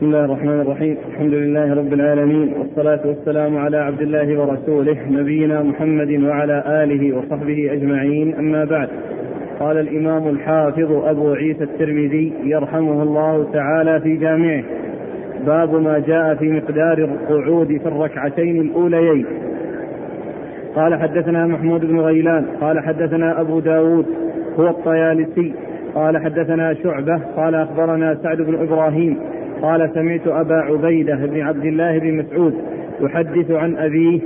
بسم الله الرحمن الرحيم. الحمد لله رب العالمين. والصلاة والسلام على عبد الله ورسوله نبينا محمد وعلى آله وصحبه أجمعين. أما بعد قال الإمام الحافظ أبو عيسى الترمذي يرحمه الله تعالى في جامعه باب ما جاء في مقدار القعود في الركعتين الأوليين. قال حدثنا محمود بن غيلان. قال حدثنا أبو داود هو الطيالسي. قال حدثنا شعبة. قال أخبرنا سعد بن إبراهيم. قال سمعت أبا عبيدة بن عبد الله بن مسعود يحدث عن أبيه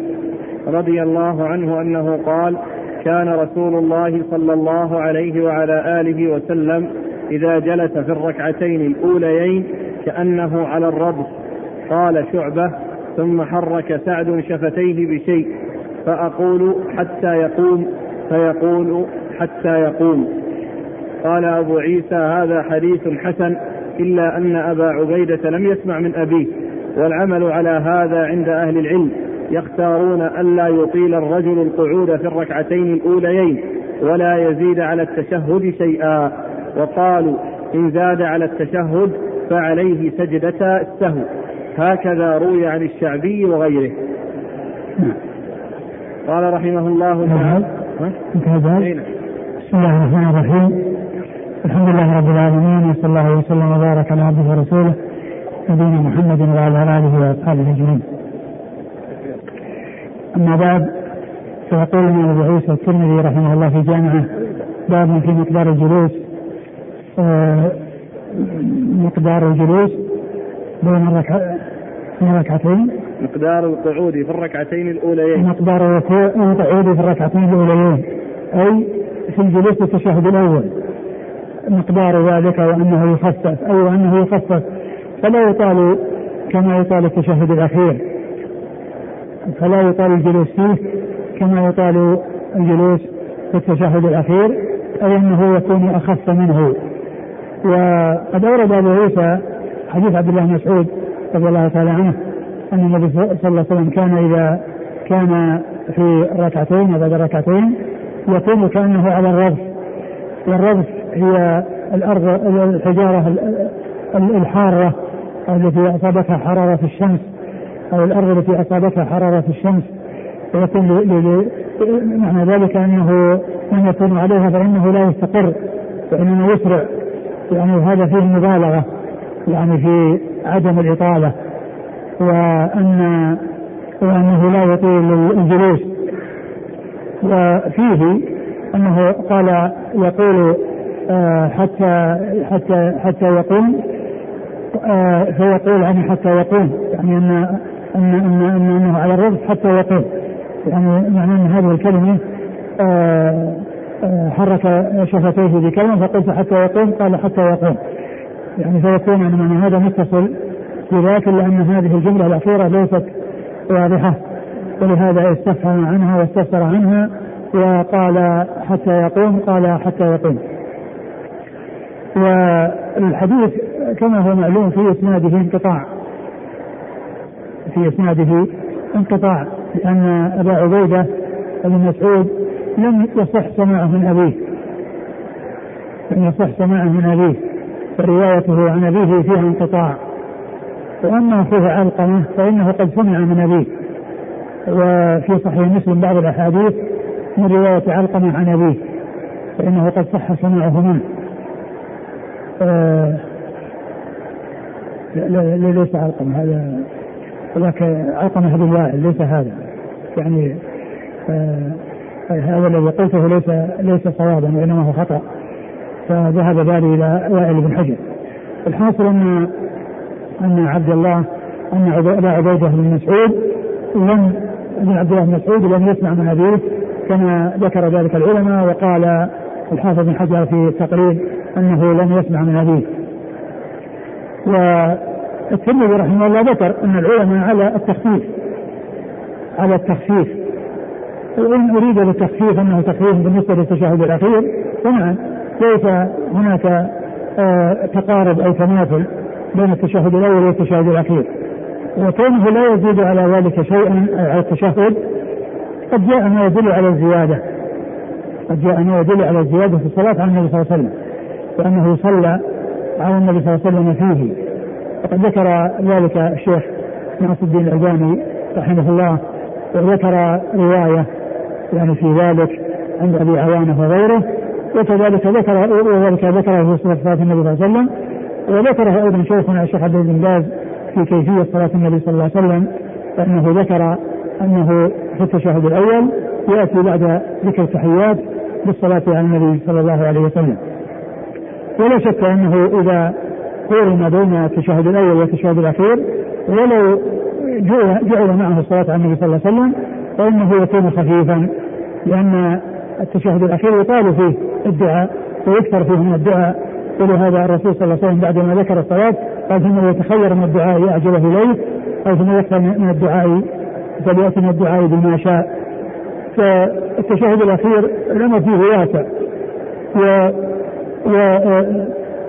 رضي الله عنه أنه قال كان رسول الله صلى الله عليه وعلى آله وسلم إذا جلس في الركعتين الأوليين كأنه على الربط قال شعبة ثم حرك سعد شفتيه بشيء فأقول حتى يقوم فيقول حتى يقوم. قال أبو عيسى هذا حديث حسن إلا أن أبا عبيدة لم يسمع من أبيه والعمل على هذا عند أهل العلم يختارون ألا يطيل الرجل القعود في الركعتين الأوليين ولا يزيد على التشهد شيئا. وقالوا إن زاد على التشهد فعليه سجدة السهو. هكذا روي عن الشعبي وغيره. قال رحمه الله تعالى انتهى بسم الله الرحمن الرحيم. الحمد لله رب العالمين وصلى الله وسلم وبارك على عبده ورسوله نبينا محمد وعلى آله وأصحابه أجمعين. أما بعد فيقول الإمام أبو عيسى الترمذي رحمه الله في جامعه باب في مقدار الجلوس آه مقدار الجلوس بين الركعتين. مقدار القعود في الركعتين الأوليين. مقدار القعود في الركعتين الأوليين أي في الجلوس التشهد الأول. مقدار ذلك وأنه يخفف أو أنه يخفف. فلا يطال كما يطال التشهد الأخير. فلا يطال الجلوس فيه كما يطال الجلوس في التشهد الأخير أي أنه يكون أخف منه. وقد أورد أبو عيسى حديث عبد الله بن مسعود رضي الله تعالى عنه أن النبي صلى الله عليه وسلم كان إذا كان في ركعتين وبعد ركعتين يكون كأنه على الرغف والرغف هي الأرض الحجارة الحارة التي أصابتها حرارة الشمس أو الأرض التي أصابتها حرارة الشمس. ويكون معنى ذلك أنه من يكون عليها فإنه لا يستقر وإنما يسرع يعني هذا فيه مبالغة يعني في عدم الإطالة. وان وأنه لا يطيل الجلوس. وفيه أنه قال يقول آه حتى حتى حتى يقوم آه فيقول يعني حتى يقوم يعني أن أن أن, إن أنه على الرزق حتى يقوم. يعني يعني أن هذه الكلمة آه حرك شفتيه بكلمة فقلت حتى يقوم قال حتى يقوم. يعني فيكون يعني معنى هذا متصل بذاك الا ان هذه الجملة الأخيرة ليست واضحة ولهذا استفهم عنها واستفسر عنها. وقال حتى يقوم قال حتى يقوم. والحديث كما هو معلوم في إسناده انقطاع. في إسناده انقطاع لأن أبا عبيدة بن مسعود لم يصح سماعه من أبيه. لم يصح سماعه من أبيه. فروايته عن أبيه فيها انقطاع. وأما اخوه علقمة فإنه قد سمع من أبيه. وفي صحيح مسلم بعض الأحاديث من رواية علقمة عن أبيه فإنه قد صح سماعه منه. آه لا, لا ليس علقمة هذا ذاك علقمة بن وائل ليس هذا. يعني آه هذا الذي قلته ليس ليس صوابا وإنما هو خطأ. فذهب بالي إلى وائل بن حجر. الحاصل أن أن عبد الله أن أبا عبيدة بن مسعود لم ابن عبد الله بن مسعود لم يسمع من أبيه كما ذكر ذلك العلماء وقال الحافظ بن حجر في التقريب أنه لم يسمع من ابيه. والترمذي رحمه الله ذكر أن العلماء على التخفيف على التخفيف وإن أريد بالتخفيف أنه تخفيف بالنسبة للتشهد الأخير فنعم ليس هناك آه تقارب أو تماثل بين التشهد الأول والتشهد الأخير وكونه لا يزيد على ذلك شيئا على التشهد قد جاء ما يدل على الزيادة. قد جاء ما يدل على الزيادة في الصلاة على النبي صلى الله عليه وسلم. وانه صلى على النبي صلى الله عليه وسلم فيه. وقد ذكر ذلك الشيخ ناصر الدين الألباني رحمه الله وذكر رواية يعني في ذلك عند أبي عوانة وغيره وكذلك ذكر وذلك ذكره في صلاة النبي صلى الله عليه وسلم. وذكره أيضا شيخنا الشيخ عبد بن باز في كيفية صلاة النبي صلى الله عليه وسلم فإنه ذكر أنه في التشهد الأول يأتي بعد ذكر التحيات بالصلاة على النبي صلى الله عليه وسلم. ولا شك أنه إذا قورن بين التشهد الأول والتشهد الأخير ولو جعل معه الصلاة على النبي صلى الله عليه وسلم فإنه يكون خفيفا لأن التشهد الأخير يطال فيه الدعاء ويكثر فيه من الدعاء. ولهذا الرسول صلى الله عليه وسلم بعدما ذكر الصلاة قال ثم يتخير من الدعاء أعجبه إليه أو ثم يكثر من الدعاء فليأتي من الدعاء بما شاء فالتشهد الأخير الأمر فيه واسع و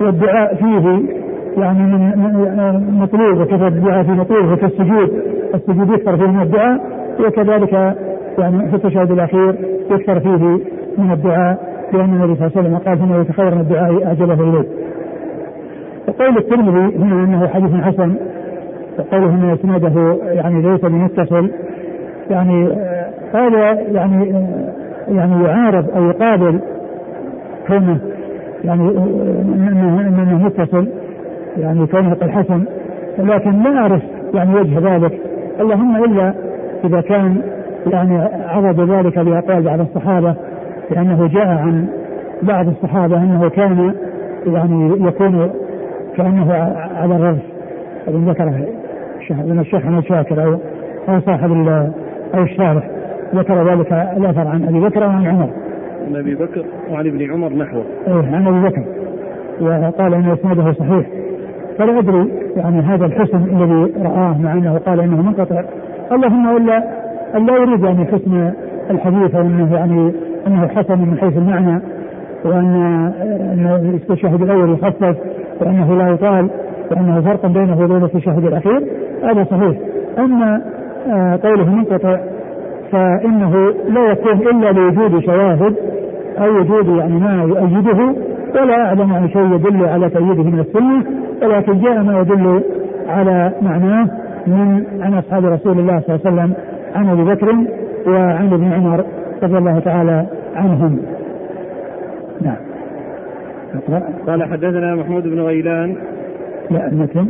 والدعاء فيه يعني من مطلوب وكثر الدعاء فيه مطلوب وكالسجود السجود يكثر فيه من الدعاء وكذلك يعني في التشهد الأخير يكثر فيه من الدعاء لأن النبي صلى الله عليه وسلم قال إنه يتخير من الدعاء اعجبه اليه. وقول الترمذي هنا إنه حديث حسن وقوله إن اسناده يعني ليس بمتصل يعني هذا يعني يعني يعارض أو يقابل كونه يعني انه انه متصل يعني كونه قد حسن لكن لا أعرف يعني وجه ذلك. اللهم إلا إذا كان يعني عرض ذلك باقوال بعض الصحابة لأنه جاء عن بعض الصحابة أنه كان يعني يكون كأنه على الرأس ومن ذكره من الشيخ شاكر أو أو صاحب أو الشارح. ذكر ذلك الأثر عن أبي بكر وعن عمر. عن أبي بكر وعن ابن عمر نحوه. إيه عن أبي بكر. وقال إن إسناده صحيح. فلا أدري يعني هذا الحسن الذي رآه مع أنه قال إنه منقطع. اللهم إلا أن لا يريد يعني حسن الحديث أو إنه يعني أنه حسن من حيث المعنى. وان ان التشهد الأول يخفف وأنه لا يطال. وانه فرق بينه وبين التشهد الأخير هذا صحيح أما آه، قوله منقطع فإنه لا يكون إلا لوجود شواهد أو وجود يعني ما يؤيده ولا أعلم عن شيء يدل على تأييده من السنة ولكن جاء ما يدل على معناه من عن أصحاب رسول الله صلى الله عليه وسلم عن أبي بكر وعن ابن عمر رضي الله تعالى عنهم. نعم. قال حدثنا محمود بن غيلان لا المتن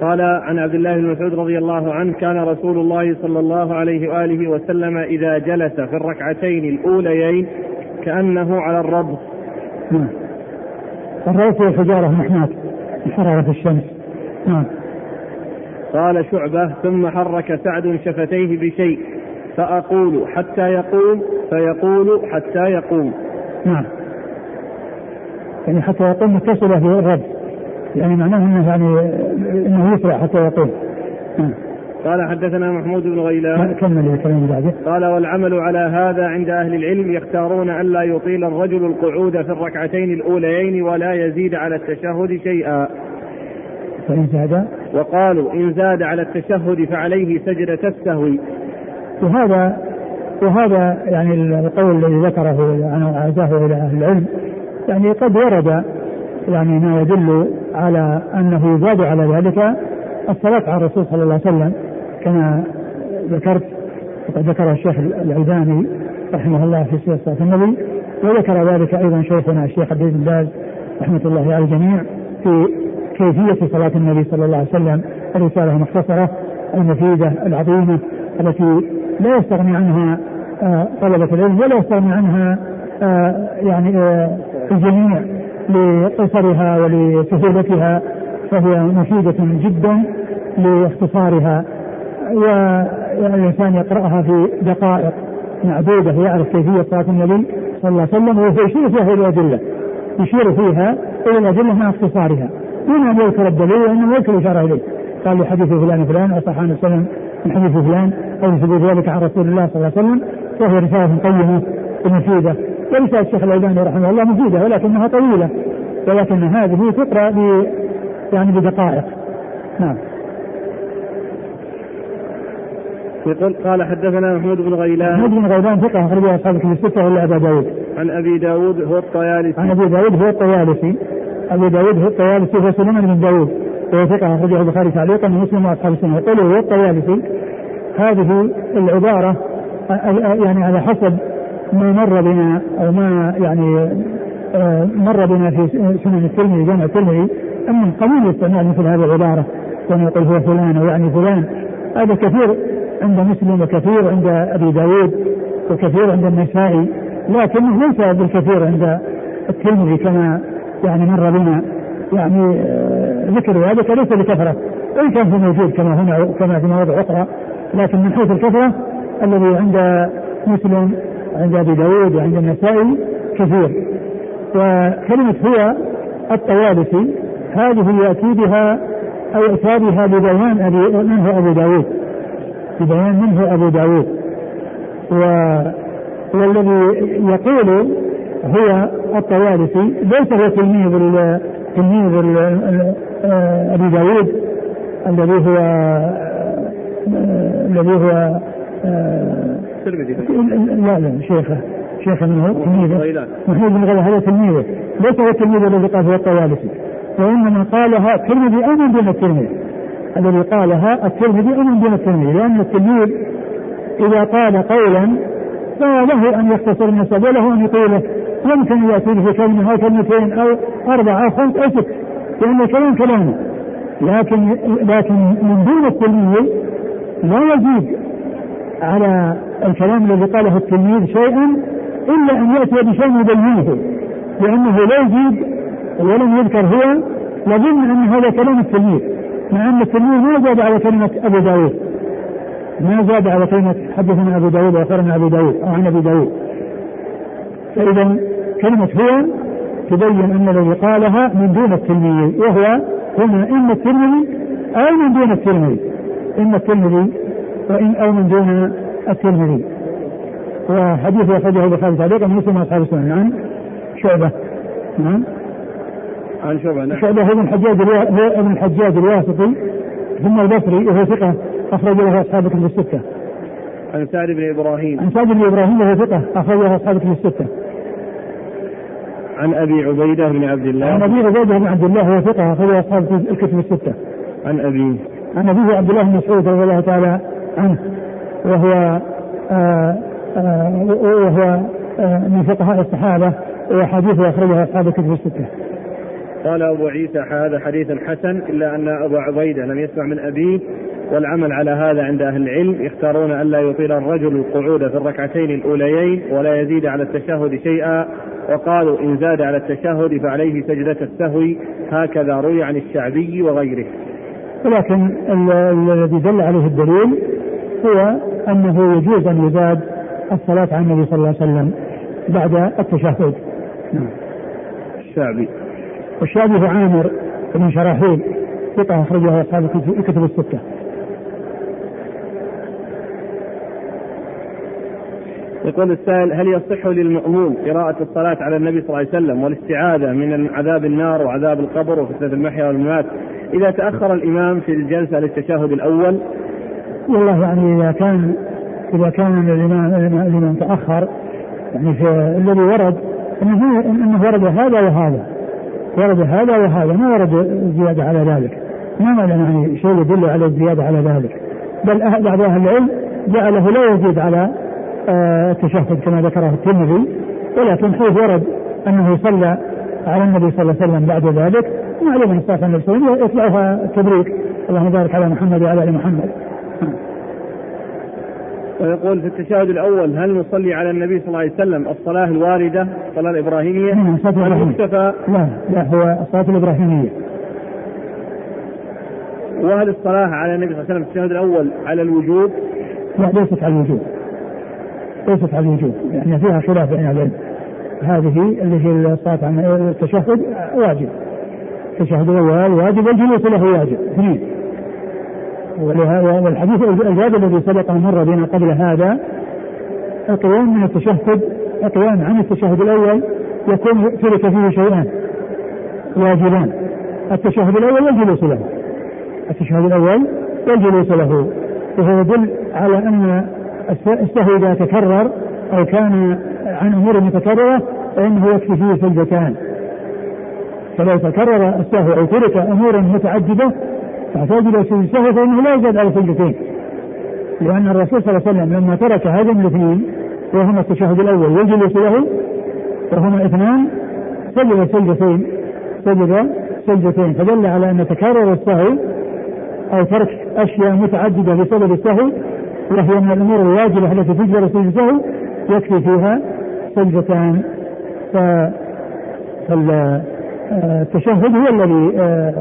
قال عن عبد الله بن مسعود رضي الله عنه كان رسول الله صلى الله عليه وآله وسلم إذا جلس في الركعتين الأوليين كأنه على الرب. نعم. الرأس هي حجارة محماة من حرارة الشمس. نعم. قال شعبة ثم حرك سعد شفتيه بشيء فأقول حتى يقوم فيقول حتى يقوم نعم يعني حتى يقوم متصلة في الرب يعني معناه إنه يعني إنه يسرع حتى يقوم نعم. قال حدثنا محمود بن غيلان. كمل الكلام بعده قال والعمل على هذا عند أهل العلم يختارون الا يطيل الرجل القعود في الركعتين الأوليين ولا يزيد على التشهد شيئا. فإن زاد؟ وقالوا إن زاد على التشهد فعليه سجدة السهو وهذا وهذا يعني القول الذي ذكره عزاه إلى أهل العلم يعني قد ورد يعني ما يدل على أنه زاد على ذلك الصلاة على الرسول صلى الله عليه وسلم كما ذكرت وقد ذكر الشيخ الألباني رحمه الله في سيرة صلاة النبي وذكر ذلك أيضا شيخنا الشيخ عبد بن باز رحمة الله على الجميع في كيفية صلاة النبي صلى الله عليه وسلم الرسالة المختصرة المفيدة العظيمة التي لا يستغني عنها آه، طلبة العلم ولا يستغني عنها آه، يعني آه، الجميع. لقصرها ولسهولتها فهي مفيدة جدا لاختصارها. والإنسان يقرأها في دقائق معدودة يعرف كيفية صلاة النبي صلى الله عليه وسلم وهو يشير فيها إلى الأدلة يشير فيها إلى الأدلة مع اختصارها. دون ان يذكر الدليل وإنما يذكر الاشاره إليه. قال لحديث فلان فلان اصح عن وسلم من حديث فلان أو يثبت ذلك عن رسول الله صلى الله عليه وسلم وهي رسالة قيمة ومفيدة. ورساله الشيخ الألباني رحمه الله مفيدة ولكنها طويلة ولكن هذه تقرا ب يعني بدقائق. نعم. يقول قال حدثنا محمود بن غيلان. محمود بن غيلان ثقة أخرجه أصحاب الكتب الستة ولا أبا داود. عن أبي داود هو الطيالسي. عن أبي داود هو الطيالسي. أبو داود هو الطيالسي هو سليمان بن داود. وهو ثقة أخرجه البخاري تعليقا ومسلم وأصحاب السنة. وقوله والطيالسي هذه العبارة يعني على حسب ما مر بنا أو ما يعني مر بنا في سنن الترمذي جامع الترمذي أن قليل استعمال مثل هذه العبارة كان يقول هو فلان أو يعني فلان. هذا كثير عند مسلم وكثير عند أبي داود وكثير عند النسائي لكنه ليس بالكثير عند الترمذي كما يعني مر بنا. يعني آه، ذكر هذا ليس بكثرة وإن كان هو موجود كما هنا كما في مواضع أخرى لكن من حيث الكثرة الذي عند مسلم عند أبي داود وعند النسائي كثير. وكلمة هو الطوالسي هذه يأتي بها أو أتى بها ببيان أبي من هو أبو داود. ببيان من هو أبو داود. و والذي يقول هو الطوالسي ليس هو تلميذ تلميذ أبي داود الذي هو الذي هو لا لا شيخه شيخه من هو؟ تلميذه. محمود بن غيلان هذا تلميذه. ليس هو التلميذ الذي قال هو الطوالسي. وإنما قالها الترمذي امن دون الترمذي. الذي قالها الترمذي امن دون الترمذي. لأن التلميذ إذا قال قولا فله أن يختصر النسب وله أن يطيله يمكن ياتي به كلمة أو كلمتين أو أربعة أو خمس أو ست. لأن الكلام كلامه. لكن لكن من دون التلميذ لا يزيد على الكلام الذي قاله التلميذ شيئا إلا أن يأتي بشيء يبينه لأنه لا يزيد ولم يذكر هو يظن أن هذا كلام التلميذ مع أن التلميذ ما زاد على كلمة أبو داود. ما زاد على كلمة حدثنا أبو داود وأخبرنا أبو داود أو عن ابي داود. فاذا كلمة هو تبين أن الذي قالها من دون التلميذ وهو هنا اما الترمذي أو من دون الترمذي. اما الترمذي وان أو من دون الترمذي. وحديث أخرجه البخاري تعليقا مسلم اصحاب السنن. عن شعبة. نعم. عن شعبة نعم. شعبة هو ابن الحجاج هو ابن الحجاج الواسطي ثم البصري وهو ثقة أخرج له أصحاب كتب الستة. عن سعد بن إبراهيم. عن سعد بن إبراهيم وهو ثقة أخرج له أصحاب كتب الستة. عن أبي عبيدة بن عبد الله. عن أبي عبيدة بن عبد الله وهو ثقة أخرج له أصحاب الكتب الستة. عن أبي عن أبيه عبد الله بن مسعود رضي الله تعالى عنه وهو آآ آآ وهو آآ من فقهاء الصحابة وحديثه أخرجه أصحاب الكتب الستة. قال أبو عيسى هذا حديث حسن إلا أن أبا عبيدة لم يسمع من أبيه والعمل على هذا عند أهل العلم يختارون ألا يطيل الرجل القعود في الركعتين الأوليين ولا يزيد على التشهد شيئا وقالوا إن زاد على التشهد فعليه سجدة السهو هكذا روي عن الشعبي وغيره ولكن الذي دل عليه الدليل هو أنه يجوز أن يزاد الصلاة على النبي صلى الله عليه وسلم بعد التشهد نعم الشعبي والشعبي هو عامر بن شراحيل ثقة أخرجه أصحاب الكتب الستة. يقول السائل هل يصح للمأموم قراءة الصلاة على النبي صلى الله عليه وسلم والاستعاذة من عذاب النار وعذاب القبر وفتنة المحيا والممات إذا تأخر الإمام في الجلسة للتشهد الأول؟ والله يعني إذا كان إذا كان الإمام الإمام تأخر يعني في الذي ورد انه إنه ورد هذا وهذا. ورد هذا وهذا. ما ورد زيادة على ذلك. ما معنى يعني شيء يدل على الزيادة على ذلك. بل بعض أهل العلم جعله لا يزيد على آه، التشهد كما ذكره الترمذي. ولكن حيث ورد أنه صلى على النبي صلى الله عليه وسلم بعد ذلك معلوم الصلاة على النبي يطلعها التبريك اللهم بارك على محمد وعلى آل محمد. ويقول في التشهد الأول هل نصلي على النبي صلى الله عليه وسلم الصلاة الواردة الصلاة الإبراهيمية؟ نعم الصلاة الإبراهيمية. لا لا هو الصلاة الإبراهيمية. وهل الصلاة على النبي صلى الله عليه وسلم في التشهد الأول على الوجوب؟ لا ليست على الوجوب. ليست على الوجوب يعني فيها خلاف بين العلم. هذه اللي هي الصلاة على التشهد واجب. التشهد الأول واجب والجلوس له واجب اثنين. والحديث الجواب الذي سبق مر بنا قبل هذا القيام من التشهد القيام عن التشهد الأول يكون ترك فيه شيئان. واجبان. التشهد الأول والجلوس له. التشهد الأول والجلوس له. وهو يدل على أن السهو إذا تكرر أو كان عن أمور متكررة فإنه يكفي فيه سجدتان فلو تكرر السهو أو ترك أمورا متعددة تحتاج إلى سجود السهو فإنه لا يزاد على سجدتين. لأن الرسول صلى الله عليه وسلم لما ترك هذين الاثنين وهما التشهد الأول والجلوس له وهما اثنان سجد سجدتين سجد سجدتين. فدل على أن تكرر السهو أو ترك أشياء متعددة بسبب السهو وهي من الأمور الواجبة التي تجبر سجد السهو يكفي فيها سجدتان. ف فالتشهد هو الذي آه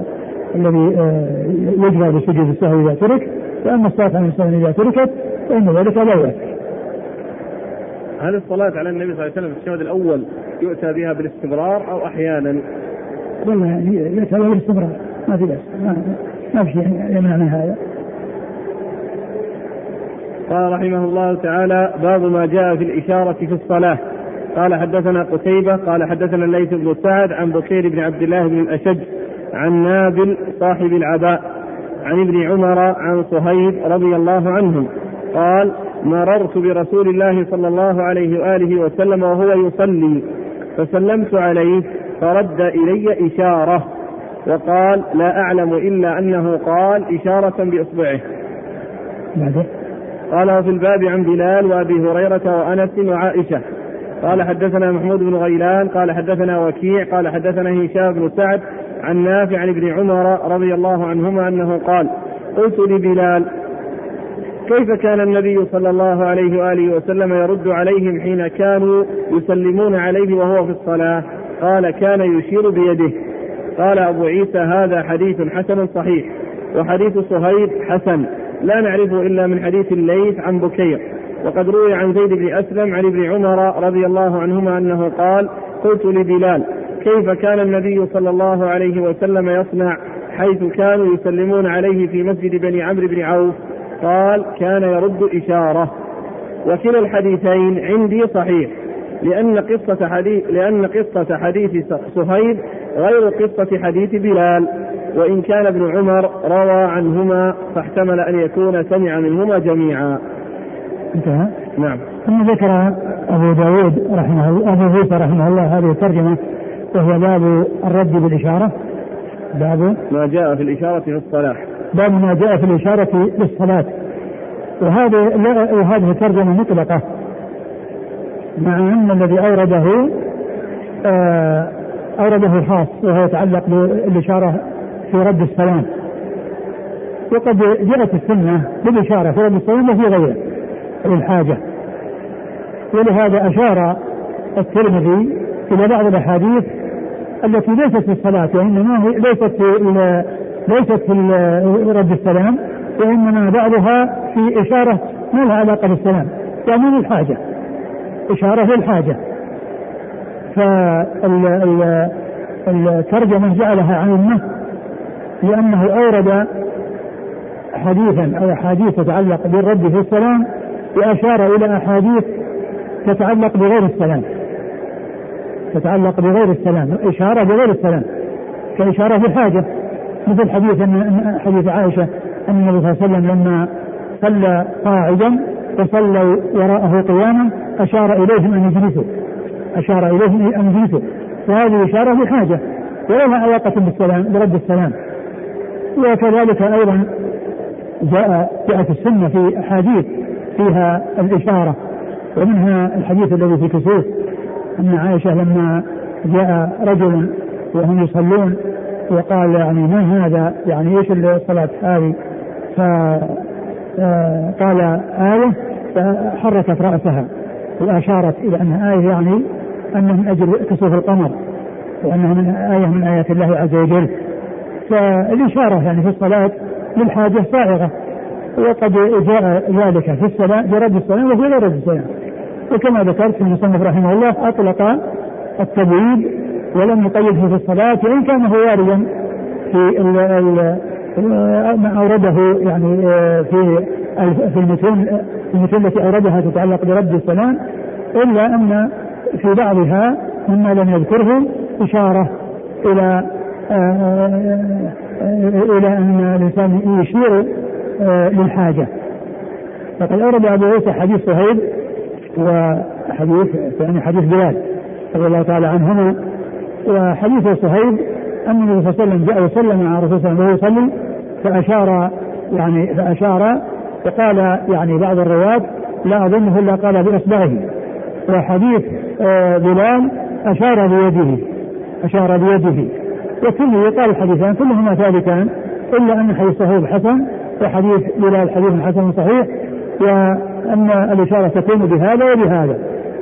الذي آه يجبر بسجود السهو إذا ترك وأما الصلاة على الإنسان إذا تركت فإن ذلك لا يكفي هل الصلاة على النبي صلى الله عليه وسلم في الشهد الأول يؤتى بها بالاستمرار أو أحيانا؟ والله يؤتى بها بالاستمرار ما في بأس ما, ما في شيء يمنع من هذا. قال رحمه الله تعالى باب ما جاء في الإشارة في الصلاة قال حدثنا قتيبة قال حدثنا الليث بن سعد عن بكير بن عبد الله بن الأشج عن نابل صاحب العباء عن ابن عمر عن صهيب رضي الله عنهم قال مررت برسول الله صلى الله عليه وآله وسلم وهو يصلي فسلمت عليه فرد إلي إشارة وقال لا أعلم إلا أنه قال إشارة بإصبعه. قال وفي الباب عن بلال وأبي هريرة وأنس وعائشة. قال حدثنا محمود بن غيلان قال حدثنا وكيع قال حدثنا هشام بن سعد عن نافع عن ابن عمر رضي الله عنهما أنه قال قلت لبلال كيف كان النبي صلى الله عليه وآله وسلم يرد عليهم حين كانوا يسلمون عليه وهو في الصلاة؟ قال كان يشير بيده. قال أبو عيسى هذا حديث حسن صحيح وحديث صهيب حسن. لا نعرفه إلا من حديث الليث عن بكير. وقد روي عن زيد بن أسلم عن ابن عمر رضي الله عنهما أنه قال قلت لبلال كيف كان النبي صلى الله عليه وسلم يصنع حيث كانوا يسلمون عليه في مسجد بني عمرو بن عوف قال كان يرد إشارة وكلا الحديثين عندي صحيح لأن قصة حديث لأن قصة حديث صهيب غير قصة حديث بلال وإن كان ابن عمر روى عنهما فاحتمل أن يكون سمع منهما جميعا. انتهى؟ نعم. ثم ذكر أبو داود رحمه الله أبو عيسى رحمه الله هذه الترجمة وهو باب الرد بالإشارة. باب ما جاء في الإشارة في الصلاة. باب ما جاء في الإشارة للصلاة وهذه وهذه ترجمة مطلقة. مع أن الذي أورده آه أورده خاص وهو يتعلق بالإشارة في رد السلام. وقد جاءت السنة بالإشارة في رد السلام وفي غيره للحاجة. ولهذا أشار الترمذي إلى بعض الأحاديث التي ليست في الصلاة وإنما ليست في ليست في رد السلام وإنما بعضها في إشارة ما لها علاقة بالسلام. يعني للحاجة إشارة للحاجة فالترجمة جعلها عامة لأنه أورد حديثا أو أحاديث تتعلق بالرد في السلام وأشار إلى أحاديث تتعلق بغير السلام. تتعلق بغير السلام إشارة بغير السلام. كإشارة بالحاجة مثل حديث حديث عائشة أن النبي صلى الله عليه وسلم لما صلى قاعدا وصلوا وراءه قياما أشار إليهم أن يجلسوا. أشار إليهم أن يجلسوا. وهذه إشارة بحاجة ولها علاقة بالسلام برد السلام. وكذلك أيضا جاء جاءت السنة في أحاديث فيها الإشارة. ومنها الحديث الذي في كسوف. أن عائشة لما جاء رجل وهم يصلون وقال يعني ما هذا؟ يعني إيش الصلاة هذه؟ فقال آية فحركت رأسها وأشارت إلى أنها آية يعني أنه من أجل كسوف القمر وأنها من آية من آيات الله عز وجل. فالإشارة يعني في الصلاة للحاجة صائغة وقد جاء ذلك في الصلاة برد الصلاة وفي غير الصلاة. وكما ذكرت المصنف رحمه الله أطلق التبويب ولم يقيده في الصلاة وإن كان هو واردا في ما أورده يعني في في المتون المتون التي أوردها تتعلق برد السلام إلا أن في بعضها مما لم يذكره إشارة إلى إلى أن الإنسان يشير للحاجة. فقد أورد أبو عيسى حديث صهيب وحديث يعني حديث بلال رضي الله تعالى عنهما. وحديث صهيب أن النبي صلى الله عليه وسلم جاء وسلم على الرسول صلى الله عليه وسلم فأشار يعني فأشار وقال يعني بعض الرواة لا أظنه إلا قال بإصبعه وحديث آه، بلال أشار بيده أشار بيده. وكله يقال الحديثان كلهما ثابتان إلا أن حديث صهيب حسن وحديث بلال حديث حسن صحيح وأن الإشارة تكون بهذا وبهذا.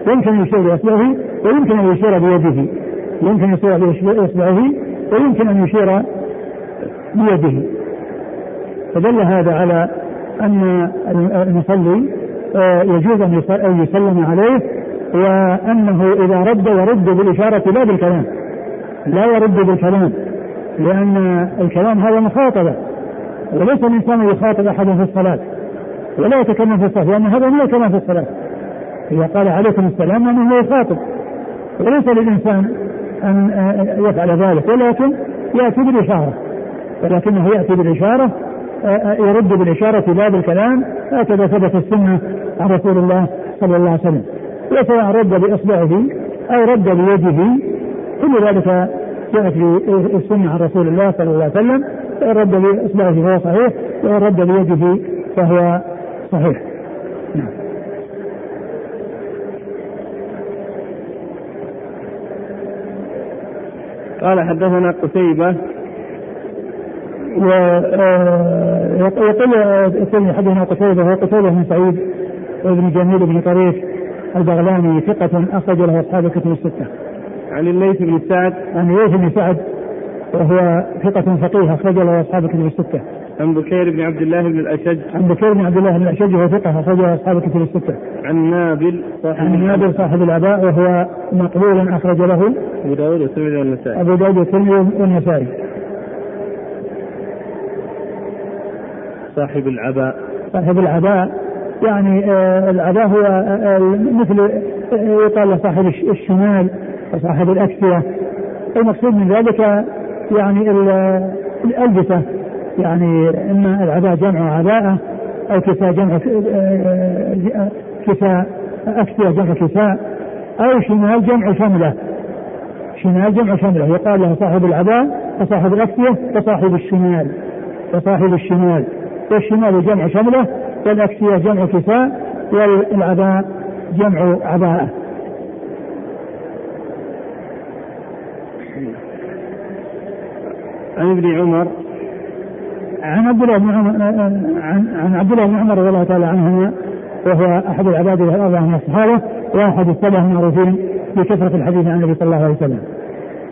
يمكن أن يشير بإصبعه ويمكن أن يشير بيده. يمكن أن يشير بإصبعه ويمكن أن يشير بيده. فدل هذا على أن المصلي آه، يجوز أن يسلم عليه وأنه إذا رد يرد بالإشارة لا بالكلام. لا يرد بالكلام لأن الكلام هذا مخاطبة. وليس الإنسان يخاطب أحدا في الصلاة. ولا يتكلم في الصلاة لأن هذا من الكلام في الصلاة. إذا قال عليكم السلام أنه يخاطب وليس للإنسان أن يفعل ذلك ولكن يأتي بالإشارة. ولكنه يأتي بالإشارة يرد بالإشارة لا بالكلام هكذا ثبت السنة عن رسول الله صلى الله عليه وسلم. وسواء رد بإصبعه أو رد بيده كل ذلك جاءت في السنة عن رسول الله صلى الله عليه وسلم. فإن رد بإصبعه فهو صحيح وإن رد بيده فهو صحيح نعم قال حدثنا قتيبة ويقول الثاني حدثنا قتيبة وهو قتيبة بن سعيد وابن جميل بن طريف البغلاني ثقة أخرج له أصحاب الكتب الستة. عن الليث بن سعد عن الليث بن سعد وهو ثقة فقيه أخرج له أصحاب الكتب الستة. عن بكير بن عبد الله بن الأشج. عن بكير بن عبد الله بن الأشج وهو ثقة أخرج له أصحاب الكتب الستة. عن نابل صاحب عن نابل صاحب الآباء وهو مقبول أخرج له. أبو داود والترمذي والنسائي. أبو داود والترمذي والنسائي. صاحب العباء صاحب العباء يعني آه العباء هو آه مثل آه يقال له صاحب الشمال وصاحب الأكسية المقصود من ذلك يعني الألبسة. يعني إما العباء جمع عباءة أو كساء جمع آه، كساء أكسية جمع كساء أو شمال جمع شملة. شمال جمع شملة يقال له صاحب العباء وصاحب الأكسية وصاحب الشمال. وصاحب الشمال. والشمال جمع شملة والأكسية جمع كساء والعباء جمع عباءة عن ابن عمر عن عبد الله بن عمر عن عن عبد الله بن عمر رضي الله تعالى عنهما وهو أحد العباد الأربعة من الصحابة واحد السبع المعروفين بكثرة الحديث عن النبي صلى الله عليه وسلم.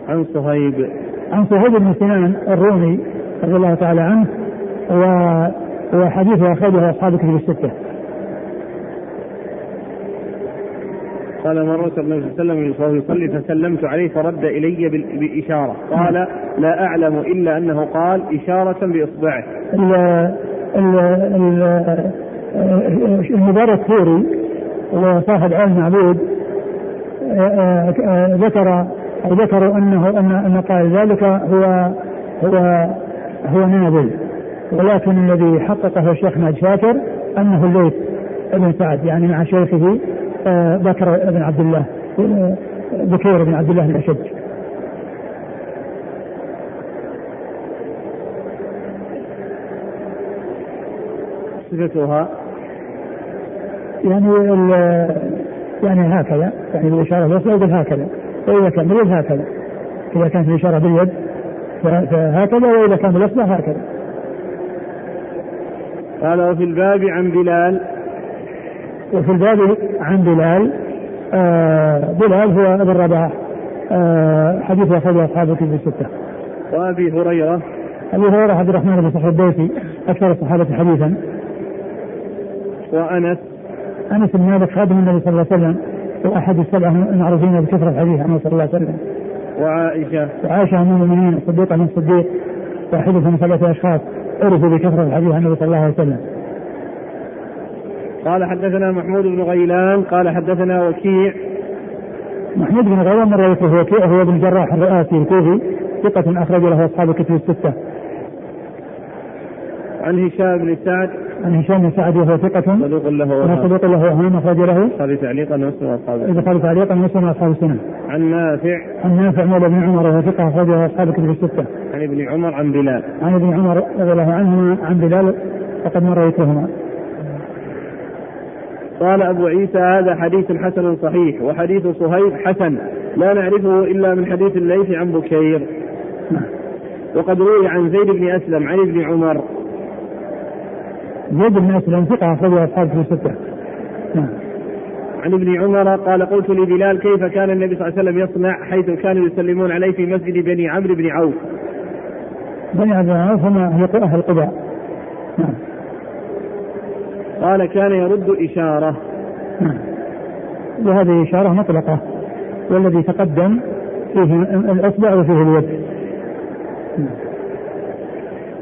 عن صهيب عن صهيب بن سنان الرومي رضي الله تعالى عنه و وحديثه أخرجه أصحاب الكتب الستة. قال مرة النبي صلى الله عليه وسلم يصلي فسلمت عليه فرد إلي بإشارة. قال لا أعلم إلا أنه قال إشارة بإصبعه. المبارك فوري وصاحب علم معبود ذكر أو ذكروا أنه أن أن قال ذلك هو هو هو نابل. ولكن الذي حققه الشيخ ناج شاكر أنه الليث بن سعد يعني مع شيخه آه، بكر بن عبد الله بكير بن عبد الله الاشج. صفتها يعني يعني هكذا يعني بالاشاره باليد هكذا واذا كان باليد هكذا إذا كانت الإشارة باليد فهكذا وإذا كان بالاصبع هكذا. قال وفي الباب عن بلال وفي الباب عن بلال آه بلال هو ابن رباح آه حديث أخرجه أصحاب الكتب الستة. وأبي هريرة أبي هريرة عبد الرحمن بن صخر الدوسي أكثر الصحابة حديثا. وأنس أنس بن مالك خادم النبي صلى الله عليه وسلم وأحد السبعة المعروفين بكثرة الحديث عنه صلى الله عليه وسلم. وعائشة وعائشة أم المؤمنين الصديقة من الصديق واحدة من ثلاثة أشخاص عرفوا بكثرة الحديث عن النبي صلى الله عليه وسلم. قال حدثنا محمود بن غيلان قال حدثنا وكيع. محمود بن غيلان مر ذكره وكيع هو ابن الجراح الرئاسي الكوفي ثقة أخرج له أصحاب الكتب الستة. عن هشام بن سعد. عن هشام بن سعد وهو ثقة. صدوق له وهو صدوق له وهام أخرج له. البخاري تعليقا ومسلم واصحابه البخاري تعليقا ومسلم وأصحاب السنة. عن نافع. عن نافع مولى بن عمر وهو ثقة أخرجه أصحاب الكتب الستة. عن ابن عمر عن بلال. عن ابن عمر رضي الله عنهما عن بلال فقد مر ذكرهما. قال أبو عيسى هذا حديث حسن صحيح وحديث صهيب حسن لا نعرفه إلا من حديث الليث عن بكير. وقد روي عن زيد بن أسلم عن ابن عمر. زيد بن أسلم ثقة أخرجه أصحاب الكتب الستة نعم. عن ابن عمر قال قلت لبلال كيف كان النبي صلى الله عليه وسلم يصنع حيث كانوا يسلمون عليه في مسجد بني عمرو بن عوف؟ بني عبد العوف هم أهل أهل قباء نعم. قال كان يرد إشارة. وهذه إشارة مطلقة. والذي تقدم فيه الإصبع وفيه اليد.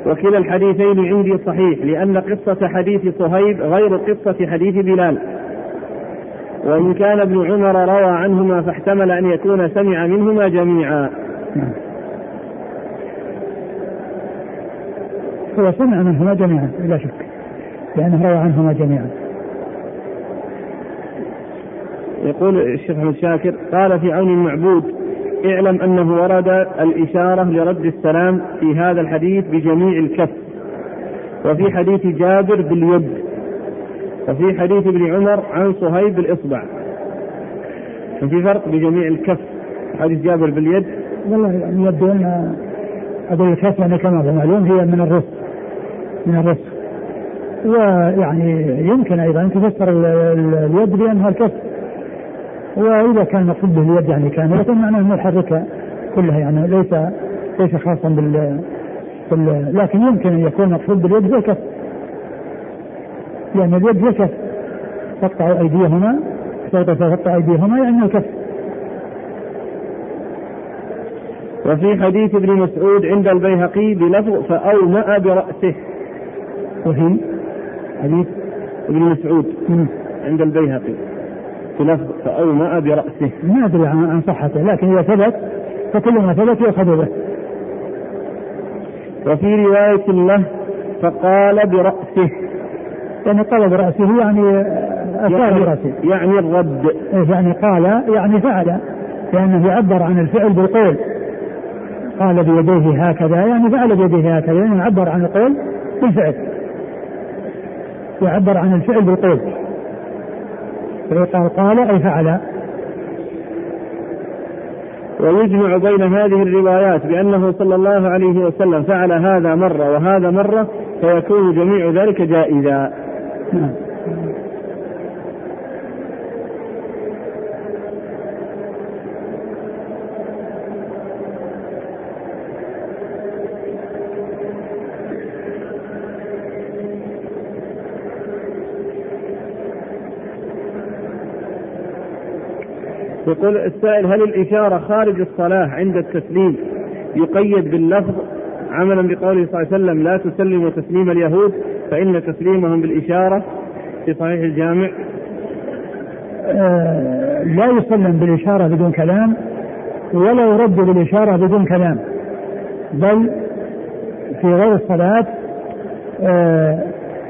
وكلا الحديثين عندي صحيح لأن قصة حديث صهيب غير قصة حديث بلال. وإن كان ابن عمر روى عنهما فاحتمل أن يكون سمع منهما جميعا. هو سمع منهما جميعا بلا شك. لأنه روى عنهما جميعا. يقول الشيخ أحمد شاكر قال في عون المعبود اعلم أنه ورد الإشارة لرد السلام في هذا الحديث بجميع الكف. وفي حديث جابر باليد. وفي حديث ابن عمر عن صهيب بالإصبع. في فرق بجميع الكف. حديث جابر باليد. والله يبدو أن هذه الكف يعني كما هو معلوم هي من الرزق من الرزق ويعني يمكن أيضا أن تفسر ال- ال- اليد بأنها الكف. وإذا كان المقصود به اليد يعني كاملة معناه أنه يحركها كلها يعني ليس ليس خاصا بال بال- لكن يمكن أن يكون المقصود باليد هو الكف. لأن اليد هي الكف. تقطع أيديهما تقطع أيديهما يعني الكف. وفي حديث ابن مسعود عند البيهقي بلفظ فأومأ برأسه. وفي حديث ابن مسعود. عند البيهقي. بلفظ فأومأ برأسه ما أدري عن صحته لكن إذا ثبت فكل ما ثبت يؤخذ به. وفي رواية له فقال برأسه. يعني قال برأسه يعني أشار برأسه. يعني الرد. يعني قال؟ يعني فعل. لأنه يعبر عن الفعل بالقول. قال بيديه هكذا يعني فعل بيديه هكذا يعني يعبر عن القول بالفعل. يعبر عن الفعل بالقول. قال قال أي فعل. ويجمع بين هذه الروايات بأنه صلى الله عليه وسلم فعل هذا مرة وهذا مرة فيكون جميع ذلك جائزا. نعم. يقول السائل هل الإشارة خارج الصلاة عند التسليم يقيد باللفظ عملا بقوله صلى الله عليه وسلم لا تسلموا تسليم اليهود فإن تسليمهم بالإشارة في صحيح الجامع؟ آه، لا يسلم بالإشارة بدون كلام ولا يرد بالإشارة بدون كلام بل في غير الصلاة آه،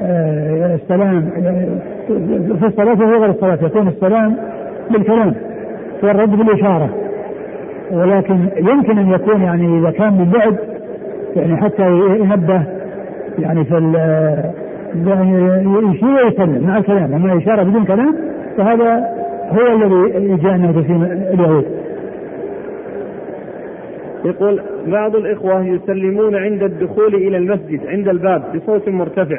آه، السلام في الصلاة وفي غير الصلاة يكون السلام بالكلام. والرد بالإشارة. ولكن يمكن أن يكون يعني إذا كان من بعد يعني حتى ينبه يعني في ال- يعني يشير ويسلم مع الكلام. أما إشارة بدون كلام فهذا هو الذي جاء من تسليم اليهود. يقول بعض الإخوة يسلمون عند الدخول إلى المسجد عند الباب بصوت مرتفع.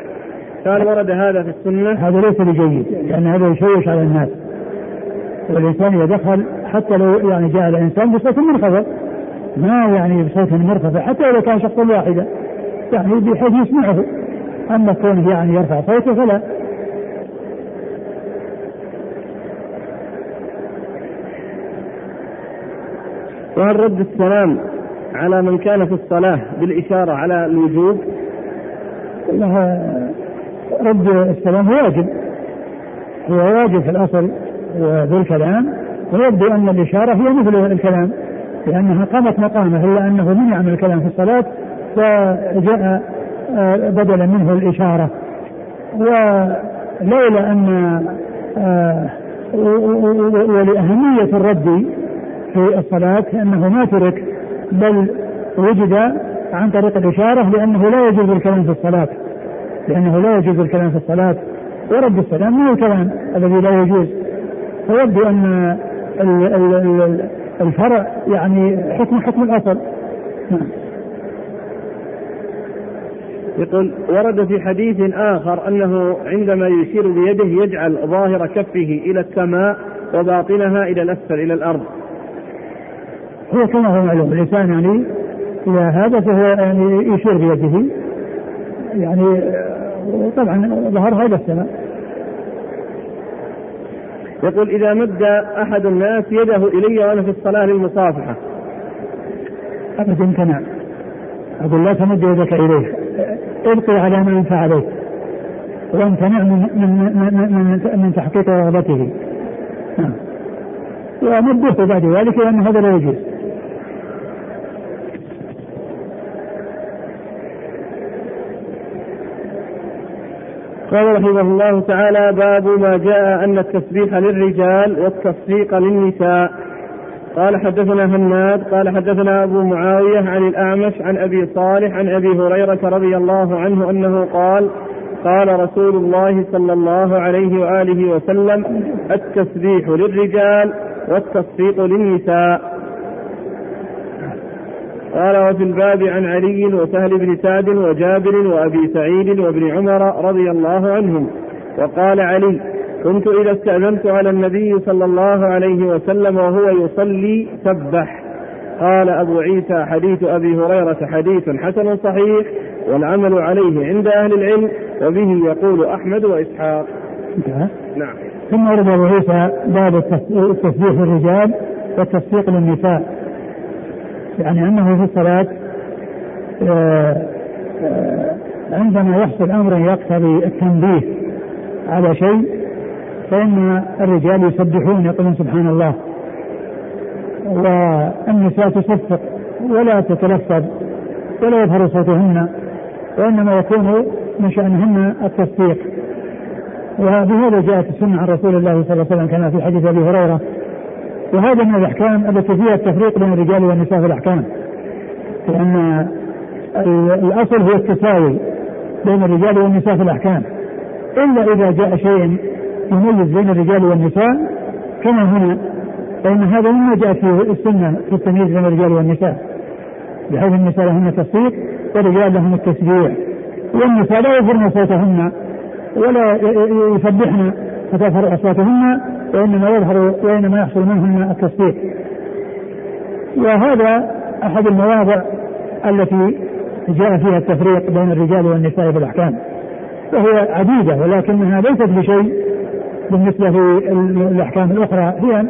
هل ورد هذا في السنة؟ هذا ليس بجيد لأن هذا يشوش على الناس. والإنسان إذا دخل حتى لو يعني جاء الإنسان بصوت منخفض. ما يعني بصوت مرتفع حتى لو كان شخصا واحدا يعني بحيث يسمعه. أما كونه يعني يرفع صوته فلا. وهل رد السلام على من كان في الصلاة بالإشارة على الوجوب؟ رد السلام واجب. هو واجب في الأصل. وذو الكلام ويبدو أن الإشارة هي مثل الكلام لأنها قامت مقامه إلا أنه منع من الكلام في الصلاة وجاء آه، بدلا منه الإشارة. ولولا أن آه ولأهمية الرد في الصلاة أنه ما ترك بل وجد عن طريق الإشارة لأنه لا يجوز الكلام في الصلاة. لأنه لا يجوز الكلام في الصلاة ورد السلام من الكلام الذي لا يجوز. فيبدو أن الفرع يعني حكم حكم الأصل. نعم. يقول ورد في حديث آخر أنه عندما يشير بيده يجعل ظاهر كفه إلى السماء وباطنها إلى الأسفل إلى الأرض. هو كما هو معلوم الإنسان يعني إلى هذا فهو يعني يشير بيده. يعني طبعا ظهرها إلى السماء. يقول إذا مد أحد الناس يده إلي وأنا في الصلاة للمصافحة. أبدا امتنع أقول لا تمد يدك إليه. ابقي على ما ينفع عليك. وامتنع من من من, من, من تحقيق رغبته. نعم. ومده بعد ذلك لأن هذا لا يجوز. قال رحمه الله تعالى باب ما جاء أن التسبيح للرجال والتصفيق للنساء. قال حدثنا هناد قال حدثنا أبو معاوية عن الأعمش عن أبي صالح عن أبي هريرة رضي الله عنه أنه قال قال رسول الله صلى الله عليه وآله وسلم التسبيح للرجال والتصفيق للنساء. قال وفي الباب عن علي وسهل بن سعد وجابر وأبي سعيد وابن عمر رضي الله عنهم وقال علي كنت إذا استأذنت على النبي صلى الله عليه وسلم وهو يصلي سبح قال أبو عيسى حديث أبي هريرة حديث حسن صحيح والعمل عليه عند أهل العلم وبه يقول أحمد وإسحاق. نعم. ثم ورد أبو عيسى باب التسبيح للرجال والتصفيق للنساء يعني أنه في الصلاة آه، آه، عندما يحصل أمر يقتضي التنبيه على شيء فإن الرجال يسبحون يقولون سبحان الله والنساء تصفق ولا تتلفظ ولا يظهر صوتهن وإنما يكون من شأنهن التصديق. وبهذا جاءت السنة عن رسول الله صلى الله عليه وسلم كما في حديث أبي هريرة وهذا من الأحكام التي فيها التفريق بين الرجال والنساء في الأحكام. لأن الأصل هو التساوي بين الرجال والنساء في الأحكام. إلا إذا جاء شيء يميز بين الرجال والنساء كما هنا فإن هذا مما جاء في السنة في التمييز بين الرجال والنساء. بحيث النساء لهن التصديق والرجال لهم التشبيع والنساء لا يظهرن صوتهن ولا يسبحن فتظهر أصواتهن. وإنما يظهر وإنما يحصل منهن التصديق وهذا أحد المواضع التي جاء فيها التفريق بين الرجال والنساء في الأحكام. وهي عديدة ولكنها ليست بشيء بالنسبة للأحكام الأخرى. هي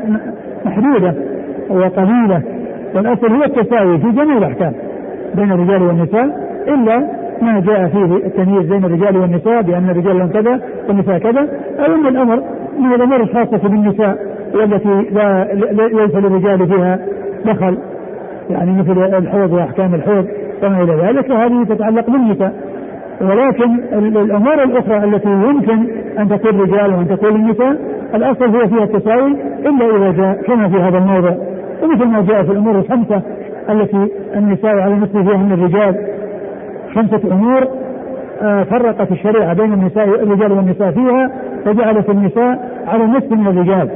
محدودة وقليلة والأصل هو التساوي في جميع الأحكام بين الرجال والنساء إلا ما جاء فيه التمييز بين الرجال والنساء بأن الرجال لهم كذا والنساء كذا. أو أن الأمر من الأمور الخاصة بالنساء والتي لا ليس للرجال فيها دخل يعني مثل الحوض وأحكام الحوض وما إلى ذلك وهذه تتعلق بالنساء. ولكن الأمور الأخرى التي يمكن أن تكون رجال وأن تكون النساء الأصل هو فيها التساوي إلا إذا جاء كما في هذا الموضع ومثل ما جاء في الأمور الخمسة التي النساء على نصف فيها من الرجال خمسة أمور آه، فرقت الشريعة بين النساء الرجال والنساء فيها فجعلت النساء على نصف من الرجال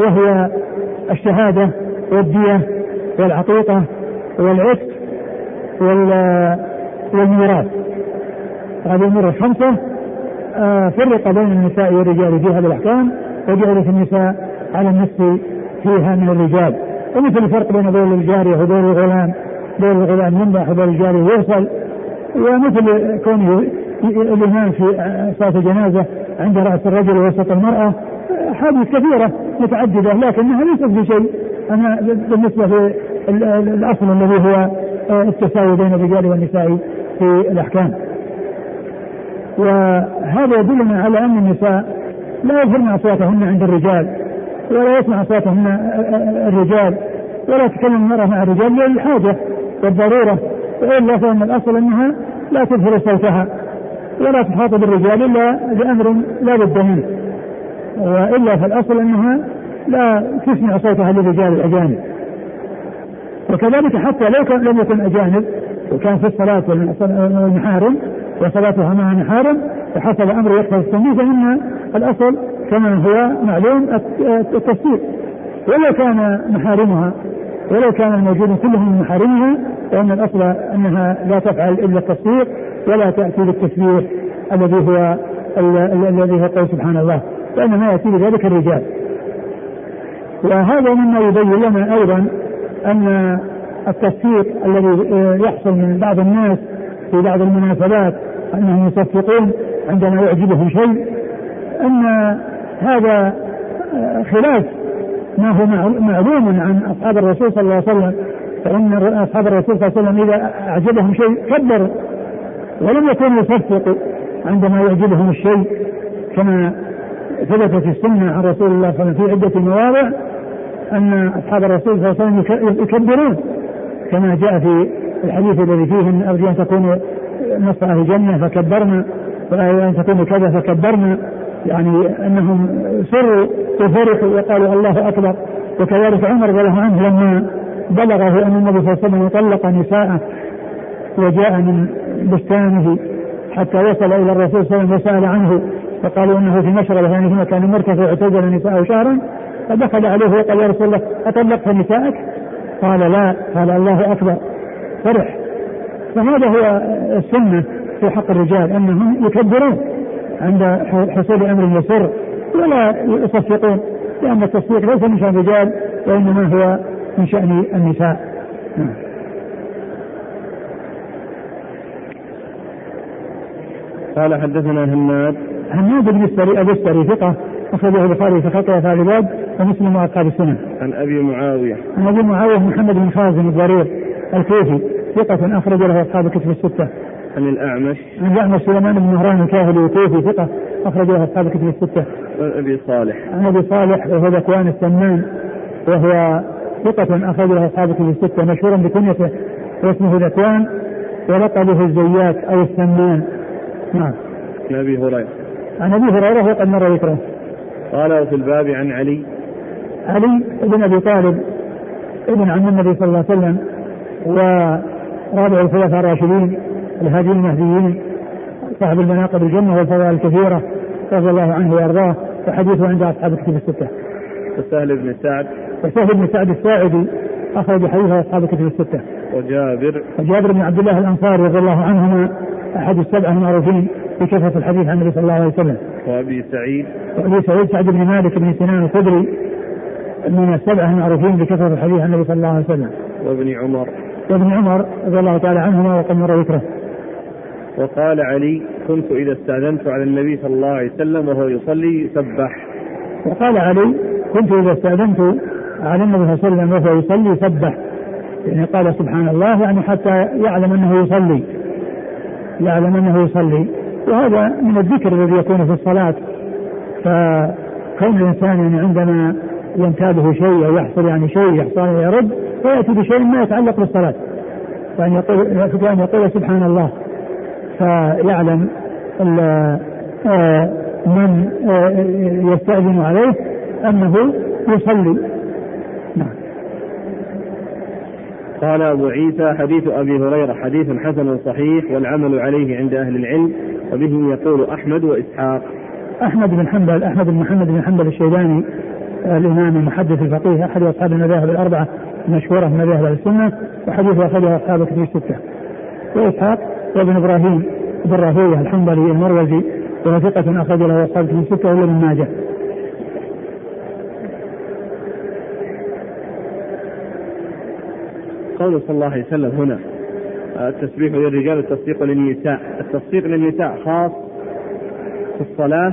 وهي الشهادة والدية والعقيقة والعتق والميراث. هذه الأمور الخمسة آه، فرق بين النساء والرجال في هذه الأحكام وجعلت النساء على النصف فيها من الرجال. ومثل الفرق بين دور الجارية ودور الغلام دور الغلام يمنح ودور الجارية يوصل ومثل كونه الإمام في صلاة الجنازة عند رأس الرجل ووسط المرأة حادث كثيرة متعددة لكنها ليست بشيء أنا بالنسبة الاصل الذي هو التساوي بين الرجال والنساء في الأحكام. وهذا يدلنا على أن النساء لا يظهرن أصواتهن عند الرجال ولا يسمع أصواتهن آه، الرجال ولا تكلم المرأة مع الرجال للحاجه والضرورة والا فان الأصل أنها لا تظهر صوتها ولا تخاطب الرجال إلا بأمر لا بد منه وإلا فالأصل أنها لا تسمع صوتها للرجال الأجانب. وكذلك حتى لو كان لم يكن أجانب وكان في الصلاة والمحارم وصلاتها مع محارم وحصل أمر يقتضي التنبيه فإن الأصل كما هو معلوم التصديق ولو كان محارمها ولو كان الموجود كلهم من محارمها فإن الأصل أنها لا تفعل إلا التصديق ولا تأتي بالتسبيح الذي هو الذي هو قول سبحان الله وإنما يأتي بذلك الرجال. وهذا مما يبين لنا أيضا أن التصفيق الذي يحصل من بعض الناس في بعض المناسبات أنهم يصفقون عندما يعجبهم شيء أن هذا خلاف ما هو معلوم عن أصحاب الرسول صلى الله عليه وسلم فإن أصحاب الرسول صلى الله عليه وسلم إذا أعجبهم شيء كبروا ولم يكونوا يصفقوا عندما يعجبهم الشيء كما ثبت في السنة عن رسول الله صلى الله عليه وسلم في عدة مواضع أن أصحاب الرسول صلى الله عليه وسلم يكبرون كما جاء في الحديث الذي فيه أن أرجو أن تكونوا نص أهل الجنة فكبرنا وأن تكونوا كذا فكبرنا. يعني أنهم سروا وفرحوا وقالوا الله أكبر وكذلك عمر رضي الله عنه لما بلغه أن النبي صلى الله عليه وسلم طلق نساءه وجاء من بستانه حتى وصل إلى الرسول صلى الله عليه وسلم وسأل عنه فقالوا إنه في مشربه يعني في مكان مرتفع اعتزل نساءه شهرا فدخل عليه وقال يا رسول الله أطلقت نسائك؟ قال لا قال الله أكبر. فرح. فهذا هو السنة في حق الرجال أنهم يكبرون. عند حصول أمر يسر ولا يصفقون لأن التصفيق ليس من شأن الرجال وإنما هو من شأن النساء. قال حدثنا هناد هناد بن السري أبو السري ثقة أخرجه البخاري في خلق وفاء العباد ومسلم وأصحاب السنن. عن أبي معاوية. عن أبي معاوية محمد بن خازم الضرير الكوفي ثقة أخرج له أصحاب الكتب الستة. عن الأعمش. عن الأعمش سليمان بن مهران الكاهلي الكوفي ثقة أخرج له أصحاب الكتب الستة. عن أبي صالح. عن أبي صالح وهو ذكوان السمان وهو ثقة أخرج له أصحاب الكتب الستة مشهور بكنيته واسمه ذكوان ولقبه الزيات أو السمان. نعم. عن أبي هريرة. عن أبي هريرة وقد مر ذكره. قال وفي الباب عن علي علي بن أبي طالب ابن عم النبي صلى الله عليه وسلم ورابع الخلفاء الراشدين الهاديين المهديين صاحب المناقب الجنة والفضائل الكثيرة رضي الله عنه وأرضاه وحديثه عند أصحاب الكتب الستة. وسهل بن سعد وسهل بن سعد الساعدي أخرج حديثه أصحاب الكتب الستة. وجابر وجابر بن عبد الله الأنصاري رضي الله عنهما أحد السبعه المعروفين بكثرة الحديث عن النبي صلى الله عليه وسلم. وأبي سعيد. وأبي سعيد سعد بن مالك بن سنان الخدري من السبعة المعروفين بكثرة الحديث عن النبي صلى الله عليه وسلم. وابن عمر. وابن عمر رضي الله تعالى عنهما وقد مر ذكره. وقال علي كنت إذا استأذنت على النبي صلى الله عليه وسلم وهو يصلي سبح. وقال علي كنت إذا استأذنت على النبي صلى الله عليه وسلم وهو يصلي سبح. يعني قال سبحان الله يعني حتى يعلم أنه يصلي. يعلم أنه يصلي وهذا من الذكر الذي يكون في الصلاة فكون الإنسان يعني عندما ينتابه شيء أو يحصل يعني شيء يحصل يرد فيأتي بشيء ما يتعلق بالصلاة وأن يقول يقول سبحان الله فيعلم آه، من آه، يستأذن عليه أنه يصلي. نعم. قال أبو عيسى حديث أبي هريرة حديث حسن صحيح والعمل عليه عند أهل العلم وبه يقول أحمد وإسحاق. أحمد بن حنبل أحمد بن محمد بن حنبل الشيباني الإمام المحدث الفقيه أحد أصحاب المذاهب الأربعة المشهورة من مذاهب السنة وحديث أخرجه أصحاب كتب الستة. وإسحاق وابن إبراهيم بن راهويه الحنبلي المروزي وهو ثقة أخرج له أصحاب كتب الستة وابن ماجه. قوله صلى الله عليه وسلم هنا التسبيح للرجال والتصديق للنساء التصديق للنساء خاص في الصلاة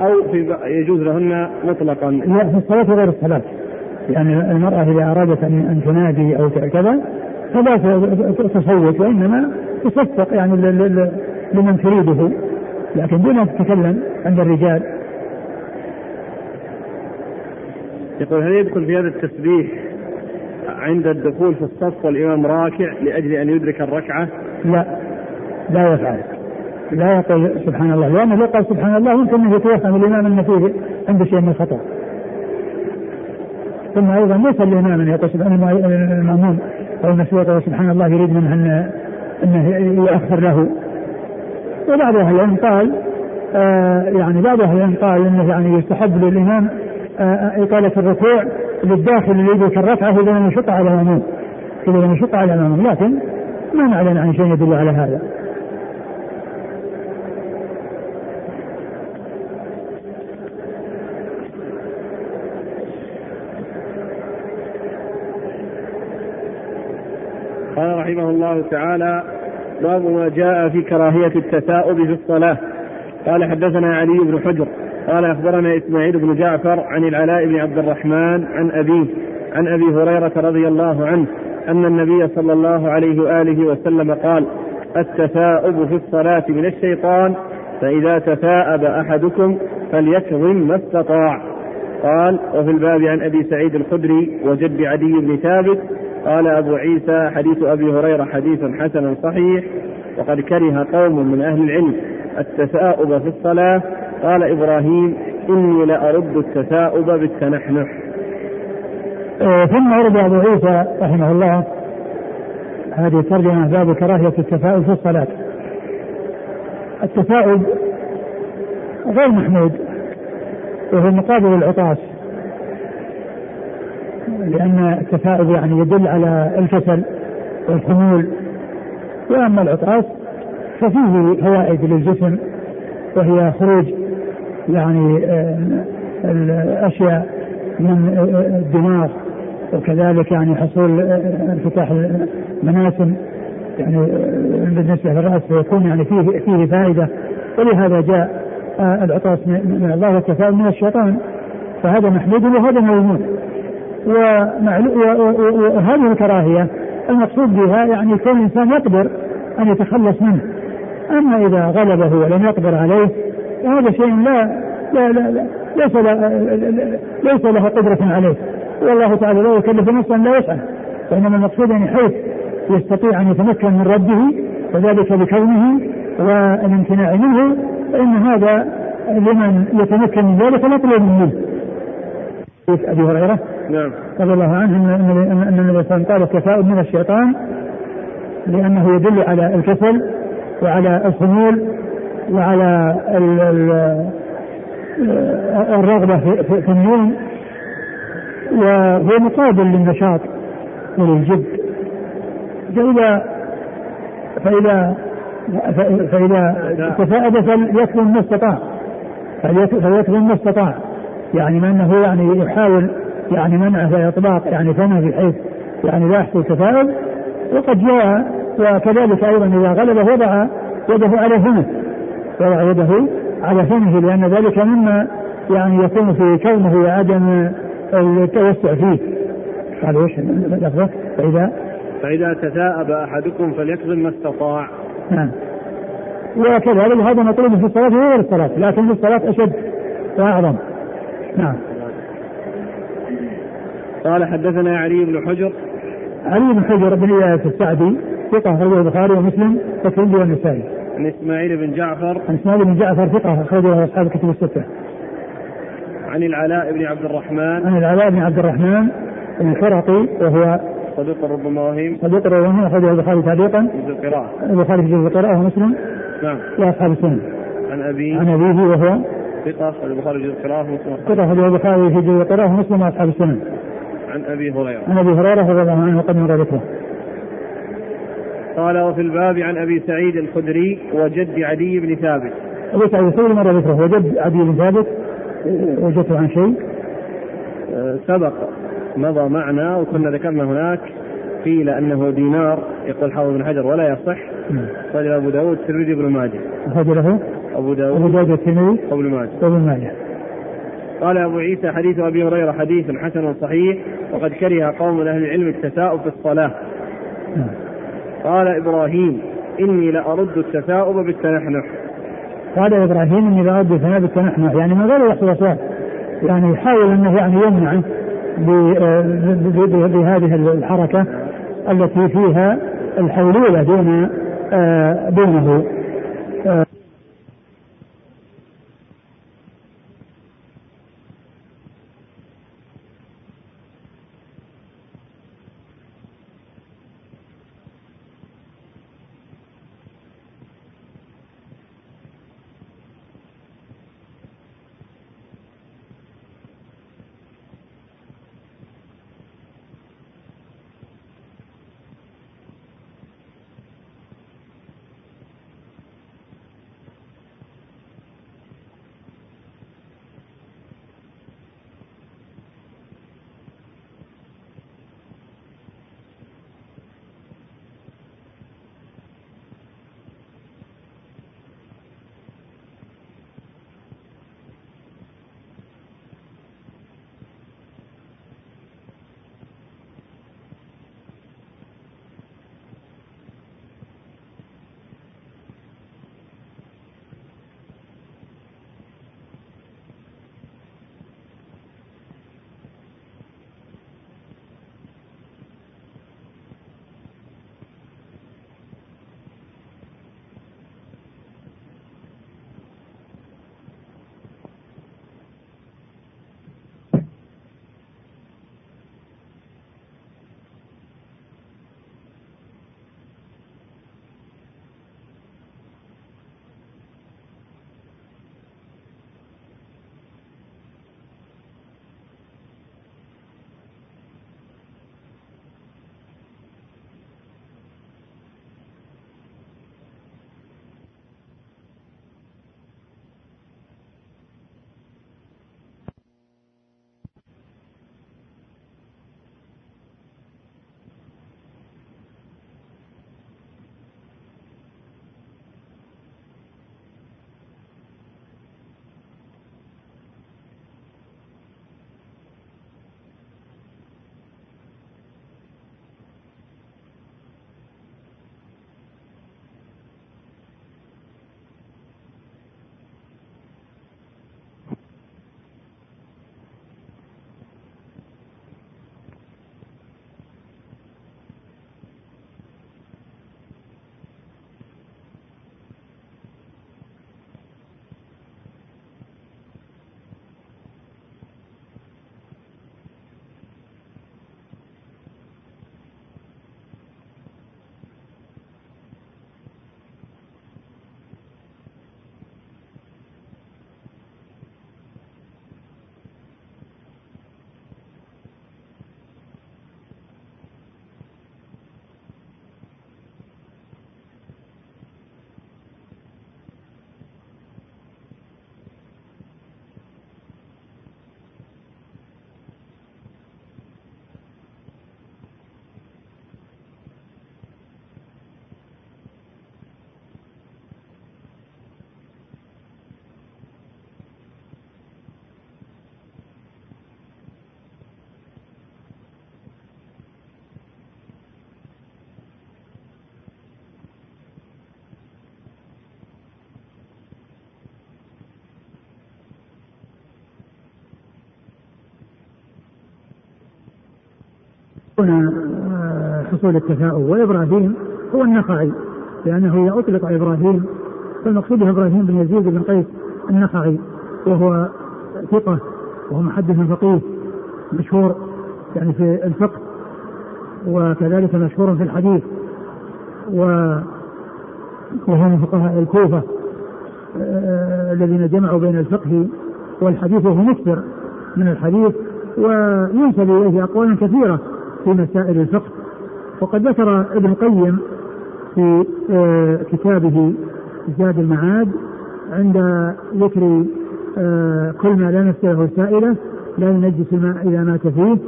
أو في يجوز لهن مطلقا. لا في الصلاة غير الصلاة. يعني المرأة إذا أرادت أن تنادي أو كذا فلا تصوت وإنما تصفق يعني لمن تريده. لكن دون أن تتكلم عند الرجال. يقول هل يدخل في هذا التسبيح عند الدخول في الصف والإمام راكع لأجل أن يدرك الركعة؟ لا. لا يفعل لا يقول سبحان الله. لأنه لو قال سبحان الله يمكن أن يتوهم الإمام أن فيه عنده شيء من الخطأ. ثم أيضا ليس الإمام أن يقول سبحان المأمون. أو المسبوق سبحان الله يريد منه أن أنه يؤخر له. وبعض أهل العلم قال آه يعني بعض أهل العلم قال أنه يعني يستحب للإمام آه إطالة الركوع للداخل اللي يدرك الركعة إذا لم يشق على المأمون إذا لم يشق على المأمون لكن ما نعلم عن شيء يدل على هذا. قال رحمه الله تعالى باب ما جاء في كراهية التثاؤب في الصلاة. قال حدثنا علي بن حجر. قال أخبرنا إسماعيل بن جعفر عن العلاء بن عبد الرحمن عن أبيه عن أبي هريرة رضي الله عنه أن النبي صلى الله عليه وآله وسلم قال التثاؤب في الصلاة من الشيطان فإذا تثاءب أحدكم فليكظم ما استطاع. قال وفي الباب عن أبي سعيد الخدري وجد عدي بن ثابت قال أبو عيسى حديث أبي هريرة حديث حسن صحيح وقد كره قوم من أهل العلم التثاؤب في الصلاة. قال إبراهيم إني لأرد التثاؤب بالتنحنح. آه، ثم ورد أبو عيسى رحمه الله هذه الترجمة باب كراهية التثاؤب في الصلاة. التثاؤب غير محمود وهو مقابل العطاس. لأن التثاؤب يعني يدل على الكسل والخمول وأما العطاس ففيه فوائد للجسم وهي خروج يعني آه، الأشياء من آه، الدماغ وكذلك يعني حصول آه، انفتاح المناسم. يعني بالنسبة للرأس فيكون يعني فيه فيه فائدة. ولهذا جاء العطاس من الله والتفاؤل من الشيطان. فهذا محمود وهذا مذموم وهذه الكراهية المقصود بها يعني كون الإنسان يقدر أن يتخلص منه. أما إذا غلبه ولم يقدر عليه فهذا شيء لا لا لا, لا ليس ليس له قدرة عليه. والله تعالى لا يكلف نفسا لا يسعى. وإنما المقصود يعني حيث يستطيع أن يتمكن من رده وذلك بكونه والامتناع منه فإن هذا لمن يتمكن من ذلك مطلوب منه. أبي هريرة نعم. رضي الله عنه ان النبي صلى الله عليه وسلم قال التثاؤب من الشيطان لأنه يدل على الكسل وعلى الخمول وعلى ال ال الرغبة في, في النوم وهو مقابل للنشاط وللجد. فإذا فإذا فإذا تثاءب فليكظم ما استطاع فليكظم ما استطاع يعني ما أنه يعني يحاول يعني منع في اطلاق يعني فمه بحيث يعني لا يحصل تفاؤل وقد جاء وكذلك أيضا إذا غلبه وضع يده على فمه وضع يده على فمه لأن ذلك مما يعني يكون في كونه وعدم التوسع فيه. قال إيش لفظه فإذا فإذا تثاءب أحدكم فليكظم ما استطاع. نعم. وكذلك هذا مطلوب في الصلاة وغير الصلاة لكن في الصلاة أشد وأعظم. نعم قال حدثنا علي بن حجر علي بن حجر بن اياس السعدي ثقة أخرجه البخاري ومسلم والترمذي والنسائي. عن إسماعيل بن جعفر. عن إسماعيل بن جعفر ثقة أخرجه أصحاب الكتب الستة. عن العلاء بن عبد الرحمن. عن العلاء بن عبد الرحمن الحرقي وهو صديق ربما وهم. صديق ربما وهم أخرجه البخاري تعليقا. في القراءة. البخاري في القراءة ومسلم. نعم. وأصحاب السنة. عن أبيه. عن أبيه وهو ثقة أخرج البخاري في القراءة ومسلم. ثقة أخرجه البخاري في القراءة ومسلم وأصحاب السنة. عن أبي هريرة. عن أبي هريرة رضي الله عنه وقد مر ذكره. قال وفي الباب عن أبي سعيد الخدري وجد عدي بن ثابت. أبي سعيد الخدري مر ذكره. وجد عدي بن ثابت وجدته عن شيء. سبق مضى معنا وكنا ذكرنا هناك. قيل أنه دينار يقول حافظ بن حجر ولا يصح. قال أبو داود الترمذي بن ماجه. اخرج له أبو داود. أبو داود الترمذي. وابن ماجه. وابن ماجه. قال أبو عيسى حديث أبي هريرة حديث حسن صحيح وقد كره قوم من أهل العلم التثاؤب في الصلاة. قال إبراهيم إني لأرد التثاؤب بالتنحنح. قال إبراهيم إني لأرد التثاؤب بالتنحنح. يعني من غير يحصل وسواس يعني يحاول أنه يعني يمنعه بهذه الحركة التي فيها الحولولة دون آه، دونه. هنا آه، حصول التثاؤب وإبراهيم هو النخعي لأنه إذا أطلق إبراهيم فالمقصود إبراهيم بن يزيد بن قيس النخعي وهو ثقة وهو محدث فقيه مشهور يعني في الفقه وكذلك مشهور في الحديث و وهو من فقهاء الكوفة آه، الذين جمعوا بين الفقه والحديث وهو مكثر من الحديث وينسب إليه أقوال كثيرة. في مسائل الفقه. وقد ذكر ابن القيم في آه، كتابه زاد المعاد عند ذكر آه، كل ما لا نفس له سائلة لا ينجس الماء إذا مات فيه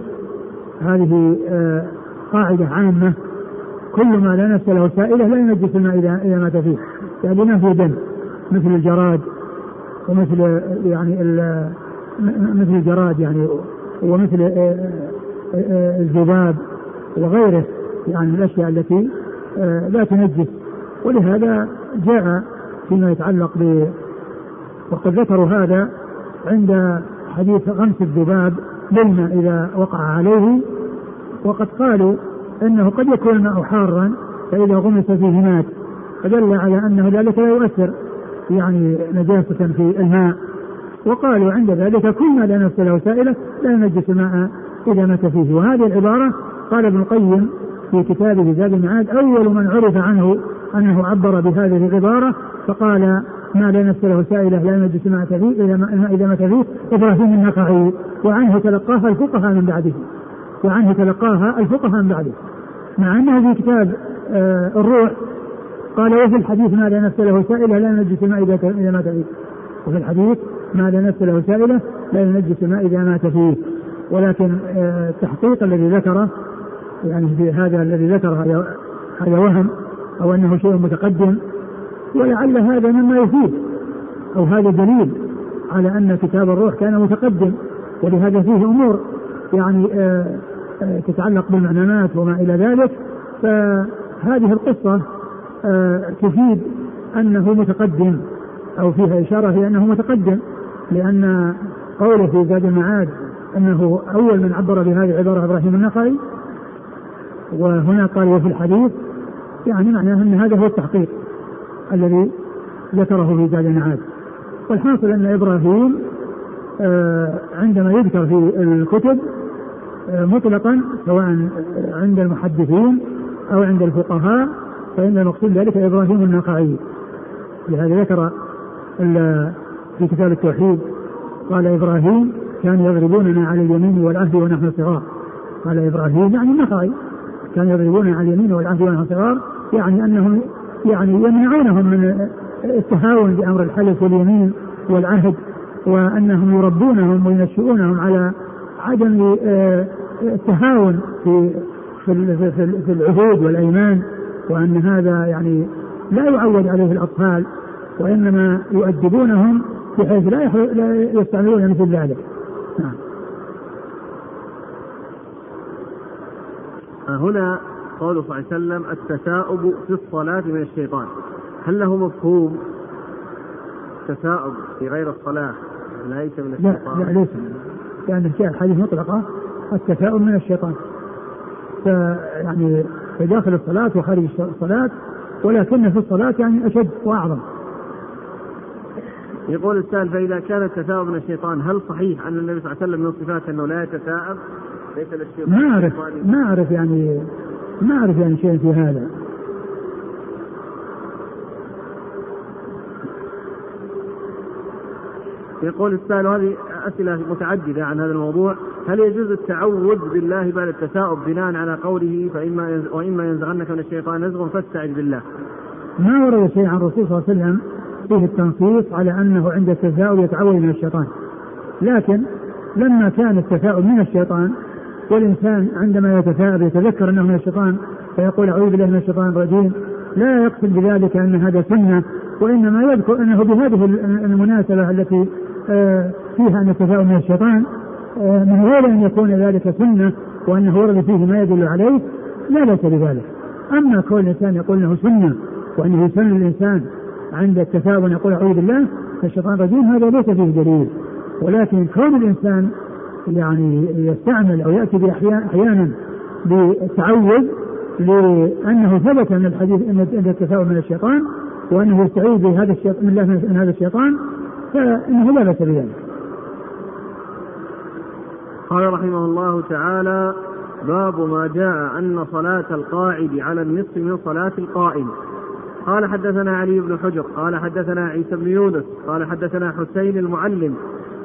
هذه آه، قاعدة عامة. كل ما لا نفس له سائلة لا ينجس الماء إذا إذا مات فيه يعني ما فيه دم مثل الجراد ومثل يعني مثل الجراد يعني ومثل آه، الذباب وغيره يعني من الأشياء التي لا تنجس ولهذا جاء فيما يتعلق ب وقد ذكروا هذا عند حديث غمس الذباب للماء إذا وقع عليه وقد قالوا أنه قد يكون الماء حارا فإذا غمس فيه مات فدل على أنه ذلك لا يؤثر يعني نجاسة في الماء. وقالوا عند ذلك كل ما لا نفس له سائلة لا ينجس الماء إذا مات فيه وهذه العبارة قال ابن القيم في كتابه زاد المعاد أول من عرف عنه أنه عبر بهذه العبارة فقال ما لا نفس له سائلة لا ينجس الماء فيه إذا ما إذا مات فيه إبراهيم النخعي. وعنه تلقاها الفقهاء من بعده. وعنه تلقاها الفقهاء من بعده. مع أنه في كتاب آه الروح قال وفي الحديث ما لا نفس له سائلة لا ينجس الماء إذا إذا مات فيه وفي الحديث ما لا نفس له سائلة لا ينجس الماء إذا مات فيه ولكن آه التحقيق الذي ذكره يعني في هذا الذي ذكر هذا وهم أو أنه شيء متقدم ولعل هذا مما يفيد أو هذا دليل على أن كتاب الروح كان متقدم ولهذا فيه أمور يعني آه، آه، تتعلق بالمعنانات وما إلى ذلك فهذه القصة آه، تفيد أنه متقدم أو فيها إشارة إلى أنه متقدم لأن قوله في زاد المعاد أنه أول من عبر بهذه العبارة إبراهيم النخعي وهنا قال وفي الحديث يعني معناه أن هذا هو التحقيق الذي ذكره في زاد المعاد والحاصل أن إبراهيم عندما يذكر في الكتب مطلقا سواء عند المحدثين أو عند الفقهاء فإن المقصود ذلك إبراهيم النقعي لهذا ذكر في كتاب التوحيد قال إبراهيم كانوا يضربوننا على اليمين والعهد ونحن صغار قال إبراهيم يعني النقعي كانوا يضربوننا على اليمين والعهد ونحن صغار يعني أنهم يعني يمنعونهم من التهاون بأمر الحلف واليمين والعهد وأنهم يربونهم وينشئونهم على عدم آه، التهاون في في في العهود والأيمان وأن هذا يعني لا يعود عليه الأطفال وإنما يؤدبونهم بحيث لا يستعملون مثل ذلك. نعم. هنا قوله صلى الله عليه وسلم التثاؤب في الصلاة من الشيطان. هل له مفهوم؟ التثاؤب في غير الصلاة ليس من الشيطان؟ لا لا ليس. لأن جاء الحديث مطلقة التثاؤب من الشيطان. فيعني في داخل الصلاة وخارج الصلاة ولكن في الصلاة يعني أشد وأعظم. يقول السائل فإذا كان التثاؤب من الشيطان هل صحيح أن النبي صلى الله عليه وسلم من صفاته أنه لا يتثاءب؟ ما أعرف ما أعرف يعني ما أعرف يعني شيء في هذا. يقول السائل هذه أسئلة متعددة عن هذا الموضوع. هل يجوز التعوذ بالله بعد التثاؤب بناء على قوله فإما وإما ينزغنك من الشيطان نزغ فاستعذ بالله؟ ما ورد شيء عن الرسول صلى الله عليه وسلم فيه التنصيص على أنه عند التثاؤب يتعوذ من الشيطان. لكن لما كان التثاؤب من الشيطان والإنسان عندما يتثاءب يتذكر أنه من الشيطان فيقول أعوذ بالله من الشيطان الرجيم. لا يقصد بذلك أن هذا سنة وإنما يذكر أنه بهذه المناسبة التي آه، فيها أن التثاؤب من الشيطان آه، من غير أن يكون ذلك سنة وأنه ورد فيه ما يدل عليه لا بأس بذلك. أما كون الإنسان يقول أنه سنة وأنه يسن الإنسان عند التثاؤب يقول أعوذ بالله الشيطان الرجيم هذا ليس فيه دليل. ولكن كون الإنسان يعني يستعمل أو يأتي أحيانا بالتعوذ لأنه ثبت أن الحديث أن التثاؤب من الشيطان وأنه يستعيذ بهذا الشيطان من من هذا الشيطان فإنه لا بأس بذلك. قال رحمه الله تعالى باب ما جاء أن صلاة القاعد على النصف من صلاة القائم قال حدثنا علي بن حجر قال حدثنا عيسى بن يونس قال حدثنا حسين المعلم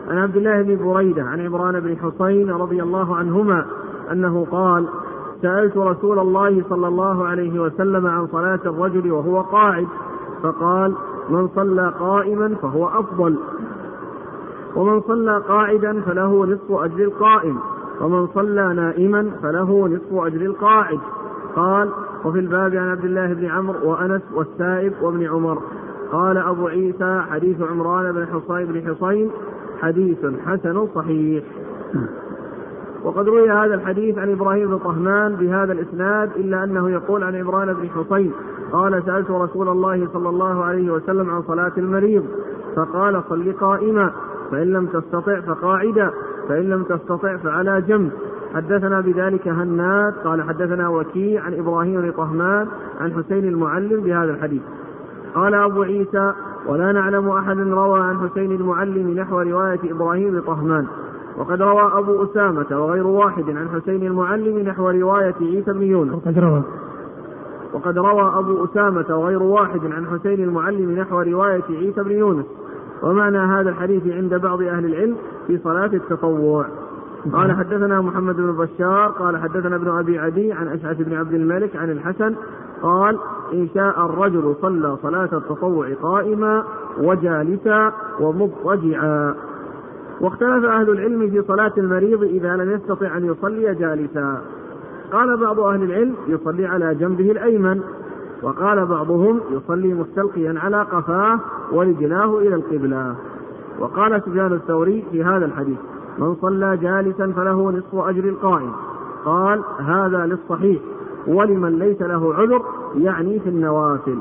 عن عبد الله بن بريدة عن عمران بن حسين رضي الله عنهما أنه قال سألت رسول الله صلى الله عليه وسلم عن صلاة الرجل وهو قاعد فقال من صلى قائما فهو أفضل ومن صلى قاعدا فله نصف أجر القائم ومن صلى نائما فله نصف أجر القاعد. قال وفي الباب عن عبد الله بن عمرو وأنس والسائب وابن عمر. قال أبو عيسى حديث عمران بن حصين بن حصين حديث حسن صحيح. وقد روي هذا الحديث عن إبراهيم بن طهمان بهذا الإسناد إلا أنه يقول عن عمران بن حصين قال سألت رسول الله صلى الله عليه وسلم عن صلاة المريض فقال صل قائما فإن لم تستطع فقاعدا فإن لم تستطع فعلى جنب. حدثنا بذلك هناد قال حدثنا وكيع عن إبراهيم بن طهمان عن حسين المعلم بهذا الحديث. قال أبو عيسى ولا نعلم أحد روى عن حسين المعلم نحو رواية إبراهيم بن طهمان. وقد روى أبو أسامة وغير واحد عن حسين المعلم نحو رواية عيسى بن يونس. وقد روى. وقد روى أبو أسامة وغير واحد عن حسين المعلم نحو رواية عيسى بن يونس. ومعنى هذا الحديث عند بعض أهل العلم في صلاة التطوع. قال حدثنا محمد بن بشار قال حدثنا ابن أبي عدي عن أشعث بن عبد الملك عن الحسن قال إن شاء الرجل صلى صلاة التطوع قائما وجالسا ومضطجعا. واختلف أهل العلم في صلاة المريض إذا لم يستطع أن يصلي جالسا. قال بعض أهل العلم يصلي على جنبه الأيمن. وقال بعضهم يصلي مستلقيا على قفاه ورجلاه إلى القبلة. وقال سفيان الثوري في هذا الحديث من صلى جالسا فله نصف أجر القائم. قال هذا للصحيح. ولمن ليس له عذر يعني في النوافل.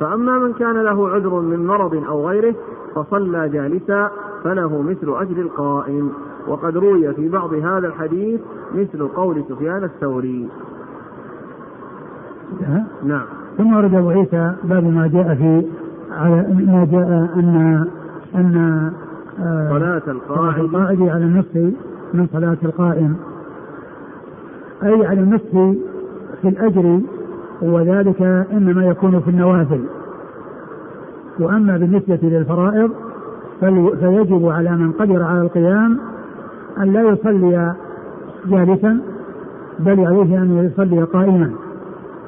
فأما من كان له عذر من مرض أو غيره فصلى جالسا فله مثل أجر القائم. وقد روي في بعض هذا الحديث مثل قول سفيان الثوري. نعم. ثم ورد أبو عيسى باب ما جاء في على ما جاء أن أن آه، صلاة القائد على النصف من صلاة القائم. أي على النصف في الأجر وذلك إنما يكون في النوافل. وأما بالنسبة للفرائض فيجب على من قدر على القيام أن لا يصلي جالسا بل عليه أن يصلي قائما.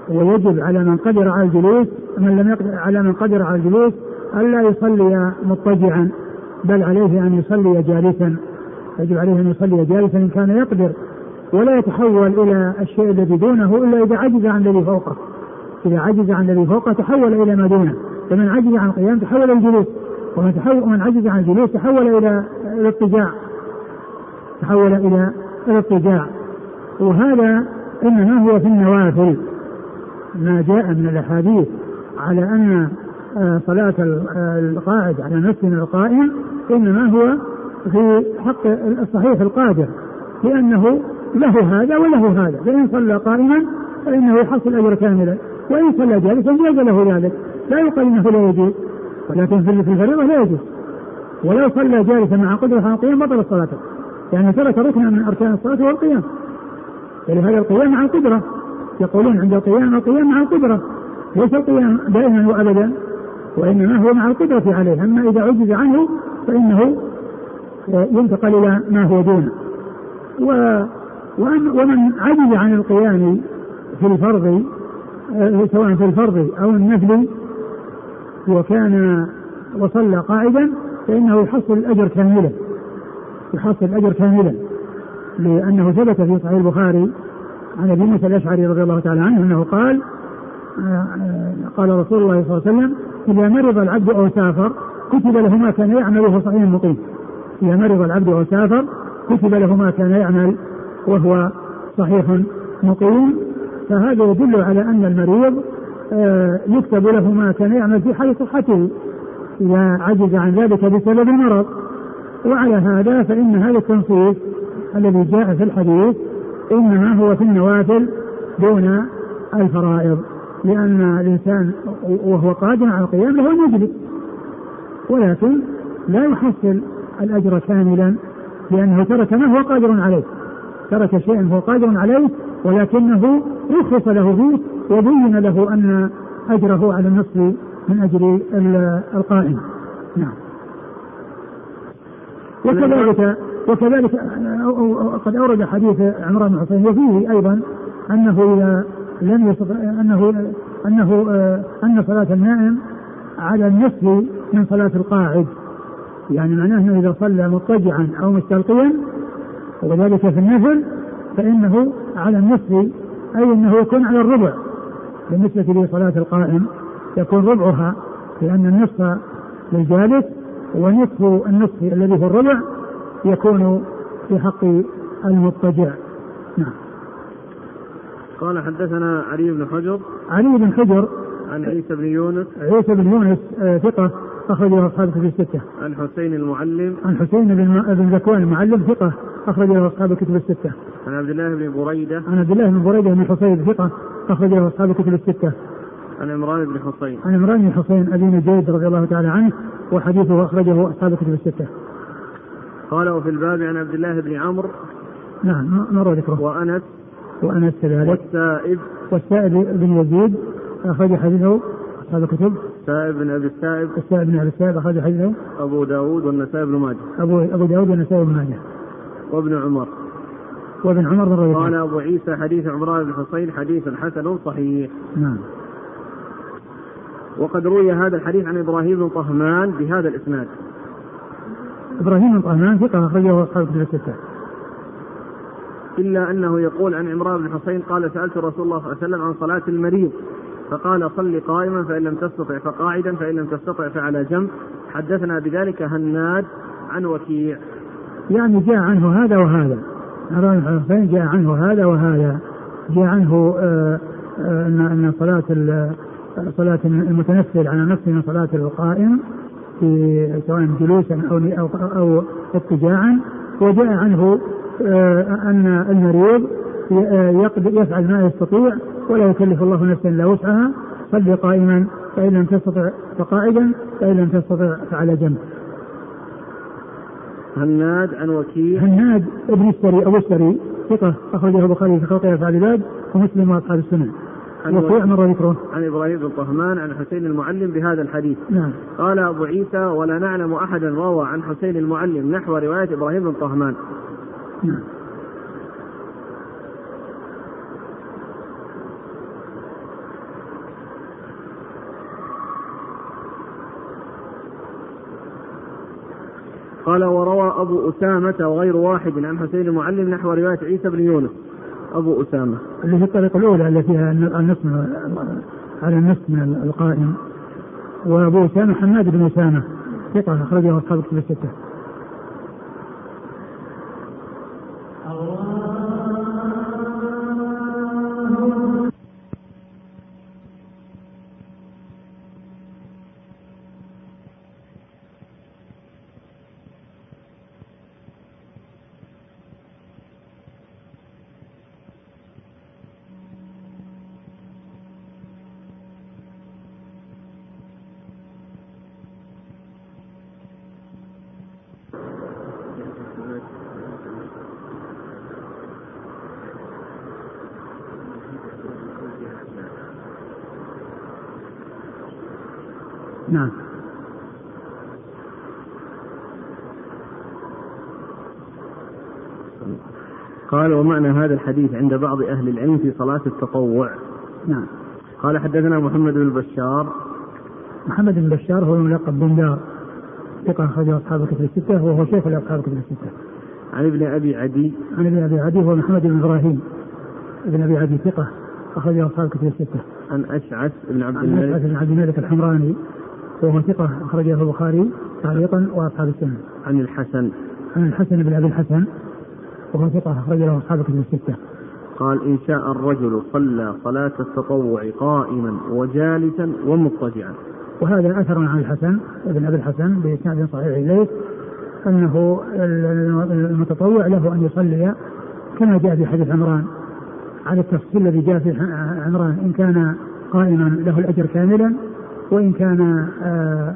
ويجب على من قدر على الجلوس من لم يقدر على من قدر على الجلوس ألا يصلي مضطجعا بل عليه أن يصلي جالسا. يجب عليه أن يصلي جالسا إن كان يقدر ولا يتحول إلى الشيء الذي دونه إلا إذا عجز عن الذي فوقه. إذا عجز عن الذي فوقه تحول إلى ما دونه. فمن عجز عن القيام تحول إلى الجلوس. ومن تحول ومن عجز عن الجلوس تحول إلى الاضطجاع تحول إلى الاضطجاع وهذا إنما هو في النوافل. ما جاء من الأحاديث على أن آه، صلاة القاعد على نفس من القائم إنما هو في حق الصحيح القادر. لأنه له هذا وله هذا. فإن صلى قائما فإنه يحصل اجر كاملا. وإن صلى جالسا جاز له ذلك. لا يقال إنه لا يجوز. ولكن في الفريضة لا يجوز. ولو صلى جالسا مع قدرة على القيام بطل صلاته يعني ترك ركنا من أركان الصلاة وهو القيام ولهذا القيام مع القدرة. يقولون عند القيام القيام مع القدرة. ليس القيام دائما وأبدا. وإنما هو مع القدرة عليه. أما إذا عجز عنه فإنه ينتقل إلى ما هو دونه. ومن عجز عن القيام في الفرض سواء في الفرض أو النفل وكان وصلى قاعدا فإنه يحصل الأجر كاملا. يحصل الأجر كاملا. لأنه ثبت في صحيح البخاري عن أبي موسى الأشعري رضي الله تعالى عنه أنه قال قال رسول الله صلى الله عليه وسلم إذا مرض العبد أو سافر كتب له ما كان يعمل وهو صحيح مقيم. إذا مرض العبد أو سافر كتب له ما كان يعمل وهو صحيح مقيم فهذا يدل على أن المريض آه، يكتب له ما كان يعمل في حال صحته إذا عجز عن ذلك بسبب المرض. وعلى هذا فإن هذا التنصيص الذي جاء في الحديث إنما هو في النوافل دون الفرائض لأن الإنسان وهو قادر على القيام له أن يجلس ولكن لا يحصل الأجر كاملا لأنه ترك ما هو قادر عليه. ترك شيئا هو قادر عليه ولكنه رخص له فيه وبين له أن أجره على النصف من أجل القائم. نعم. وكذلك وكذلك قد أورد حديث عمران بن حسين وفيه أيضا أنه إذا لم يستطع أنه أنه أن صلاة النائم على النصف من صلاة القاعد. يعني معناه أنه إذا صلى مضطجعا أو مستلقيا وذلك في النفل فإنه على النصف أي أنه يكون على الربع. بالنسبة لصلاة القائم يكون ربعها لأن النصف للجالس ونصف النصف الذي في الربع يكون في حق المضطجع. نعم. قال حدثنا علي بن حجر. علي بن حجر عن عيسى بن يونس. عيسى بن يونس آه، ثقة أخرجه أصحاب الكتب الستة. عن حسين المعلم. عن حسين بن بن ذكوان المعلم ثقة. أخرجه أصحاب الكتب الستة. عن عبد الله بن بريدة. عن عبد الله بن بريدة بن حصين ثقة أخرجه أصحاب الكتب الستة. عن عمران بن حصين. عن عمران بن حصين أبي نجيد رضي الله تعالى عنه وحديثه أخرجه أصحاب الكتب الستة. قال وفي الباب عن عبد الله بن عمرو. نعم مر ذكره وأنس. وأنس كذلك. والسائب. والسائب بن يزيد أخرج حديثه أصحاب الكتب. سائب بن أبي السائب. السائب بن أبي السائب أخرج حديثه. أبو داود والنسائي بن ماجه. أبو أبو داود والنسائي بن ماجه. وابن عمر. وابن عمر مر قال أبو عيسى حديث عمران بن حصين حديث حسن صحيح. نعم. وقد روي هذا الحديث عن إبراهيم بن طهمان بهذا الإسناد. إبراهيم بن طهمان ثقة أخرجه أصحاب الكتب الستة. إلا أنه يقول عن عمران بن حصين قال سألت رسول الله صلى الله عليه وسلم عن صلاة المريض. فقال صل قائما فإن لم تستطع فقاعدا فإن لم تستطع فعلى جنب. حدثنا بذلك هناد عن وكيع. يعني جاء عنه هذا وهذا. عمران بن حصين جاء عنه هذا وهذا. جاء عنه آه، آه، أن أن صلاة صلاة المتنفل على نفسه من صلاة القائم في سواء جلوسا أو أو أو اتجاعا وجاء عنه آه، أن المريض يفعل ما يستطيع ولا يكلف الله نفسا إلا وسعها. صل قائما فإن لم تستطع فقاعدا فإن لم تستطع فعلى جنب. هناد عن وكيل هناد ابن السري أبو السري ثقة أخرجه البخاري في خلق افعال العباد ومسلم واصحاب السنن. وكيع مر ذكره. عن إبراهيم بن طهمان عن حسين المعلم بهذا الحديث. نعم. قال أبو عيسى ولا نعلم أحدا روى عن حسين المعلم نحو رواية إبراهيم بن طهمان. نعم. قال وروى أبو أسامة وغير واحد عن حسين المعلم نحو رواية عيسى بن يونس. أبو أسامة. اللي هي الطريقة الأولى التي فيها النصف على النصف من القائم. وأبو أسامة حماد بن أسامة ثقة أخرجه أصحاب الكتب الستة نعم قال ومعنى هذا الحديث عند بعض أهل العلم في صلاة التطوع. نعم. قال حدثنا محمد بن بشار. محمد بن بشار هو الملقب بن دار. ثقة أخرجه أصحاب الكتب الستة وهو شيخ لأصحاب الكتب الستة. عن ابن أبي عدي. عن ابن أبي عدي هو محمد بن إبراهيم. ابن أبي عدي ثقة أخرجه أصحاب الكتب الستة. عن أشعث بن عبد الملك. عن أشعث بن عبد الملك الحمراني وهو ثقة أخرجه البخاري تعليقا وأصحاب السنة. عن الحسن. عن الحسن بن أبي الحسن. وهو ثقة أخرج له أصحاب الكتب الستة. قال إن شاء الرجل صلى صلاة التطوع قائما وجالسا ومضطجعا. وهذا أثر عن الحسن بن أبي الحسن بإسناد صحيح إليه أنه المتطوع له أن يصلي كما جاء في حديث عمران على التفصيل الذي جاء في عمران إن كان قائما له الأجر كاملا وإن كان آه،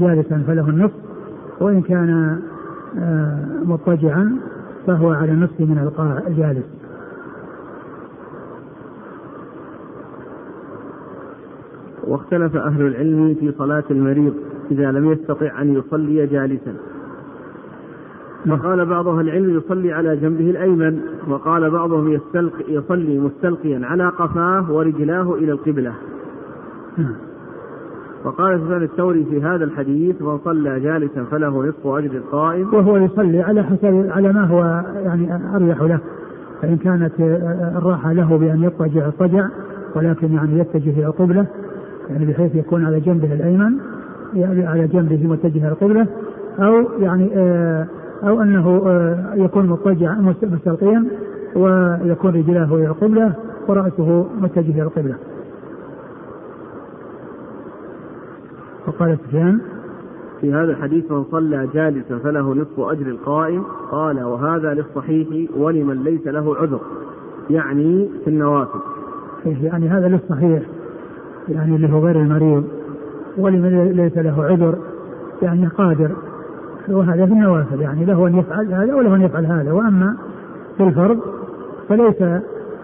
جالسا فله النصف وإن كان مضطجعا فهو على النصف من الجالس واختلف أهل العلم في صلاة المريض إذا لم يستطع أن يصلي جالسا. فقال بعض أهل العلم يصلي على جنبه الأيمن وقال بعضهم يصلي مستلقيا على قفاه ورجلاه إلى القبلة. وقال سفيان الثوري في هذا الحديث من صلى جالسا فله نصف أجر القائم وهو يصلي على حسب على ما هو يعني أريح له. فإن كانت الراحة له بأن يضطجع اضطجع. ولكن يعني يتجه إلى القبلة يعني بحيث يكون على جنبه الأيمن يعني على جنبه متجه إلى القبلة أو يعني آه أو أنه آه، يكون مضطجع مستلقيا ويكون رجلاه إلى القبلة ورأسه متجه إلى القبلة. وقال سفيان في هذا الحديث من صلى جالسا فله نصف أجر القائم قال وهذا للصحيح ولمن ليس له عذر. يعني في النوافل. يعني هذا للصحيح يعني اللي هو غير المريض ولمن ليس له عذر يعني قادر. وهذا في النوافل يعني له أن يفعل هذا وله أن يفعل هذا. وأما في الفرض فليس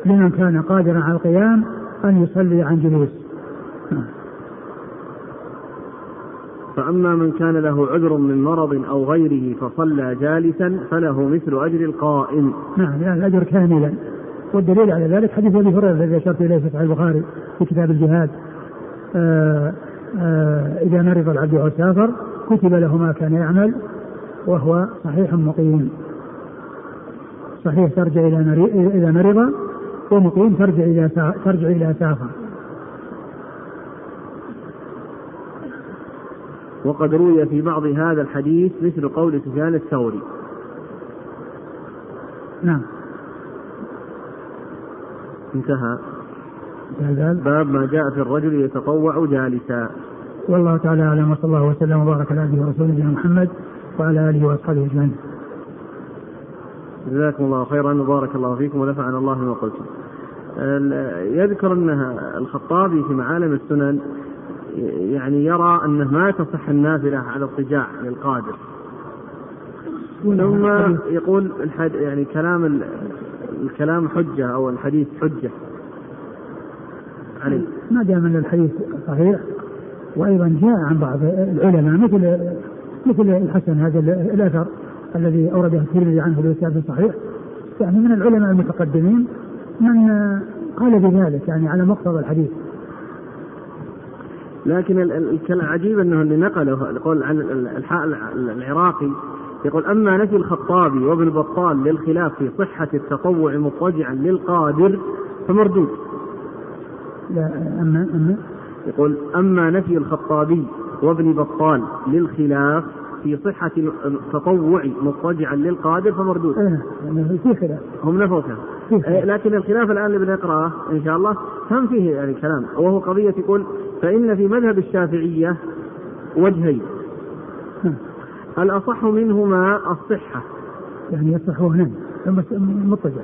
لمن كان قادرا على القيام أن يصلي عن جلوس. فأما من كان له عذر من مرض أو غيره فصلى جالسا فله مثل أجر القائم. نعم يعني الأجر كاملا. والدليل على ذلك حديث أبي هريرة الذي أشرت إليه في صحيح البخاري في كتاب الجهاد. آآ آآ إذا مرض العبد أو سافر كتب له ما كان يعمل وهو صحيح مقيم صحيح ترجع إلى إذا مرض ومقيم ترجع إلى ترجع إلى سافر وقد روي في بعض هذا الحديث مثل قول سفيان الثوري. نعم. انتهى. باب ما جاء في الرجل يتطوع جالسا. والله تعالى أعلم وصلى الله وسلم وبارك على عبده ورسوله محمد وعلى آله وأصحابه أجمعين. جزاكم الله خيرا وبارك الله فيكم ونفعنا الله بما قلتم. يذكر أن الخطابي في معالم السنن يعني يرى أنه ما تصح النافله على اضطجاع للقادر. ثم يقول الحد يعني كلام الكلام حجة أو الحديث حجة عليه. ما دام أن الحديث صحيح وأيضا جاء عن بعض العلماء مثل مثل الحسن هذا الأثر الذي اورده الترمذي عنه بإسناد صحيح يعني من العلماء المتقدمين من قال بذلك يعني على مقتضى الحديث لكن العجيب إنه اللي نقله يقول عن العراقي يقول أما نفي الخطابي وابن بطال للخلاف في صحة التطوع مضطجعا للقادر فمردود. لا اما أما يقول أما نفي الخطابي وابن بطال للخلاف في صحة التطوع مضطجعا للقادر فمردود. إيه في خلاف. هم نفوا إيه لكن الخلاف الآن اللي بنقرأه إن شاء الله هم فيه يعني كلام وهو قضية يقول فإن في مذهب الشافعية وجهين. الأصح منهما الصحة. يعني يصح هنا مضطجع.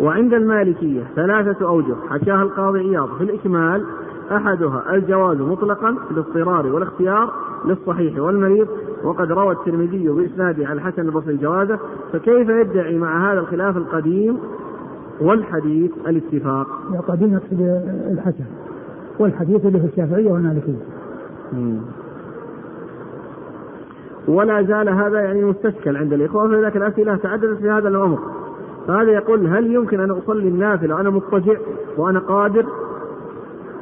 وعند المالكية ثلاثة أوجه حكاها القاضي عياض في الإكمال أحدها الجواز مطلقا بالاضطرار والاختيار للصحيح والمريض وقد روى الترمذي بإسناده عن الحسن البصري جوازه فكيف يدعي مع هذا الخلاف القديم والحديث الاتفاق؟ القديم يقصد الحسن والحديث اللي في الشافعية والمالكية. ولا زال هذا يعني مستشكل عند الإخوة فلذلك الأسئلة تعددت في هذا الأمر. فهذا يقول هل يمكن أن أصلي النافلة وأنا مضطجع وأنا قادر؟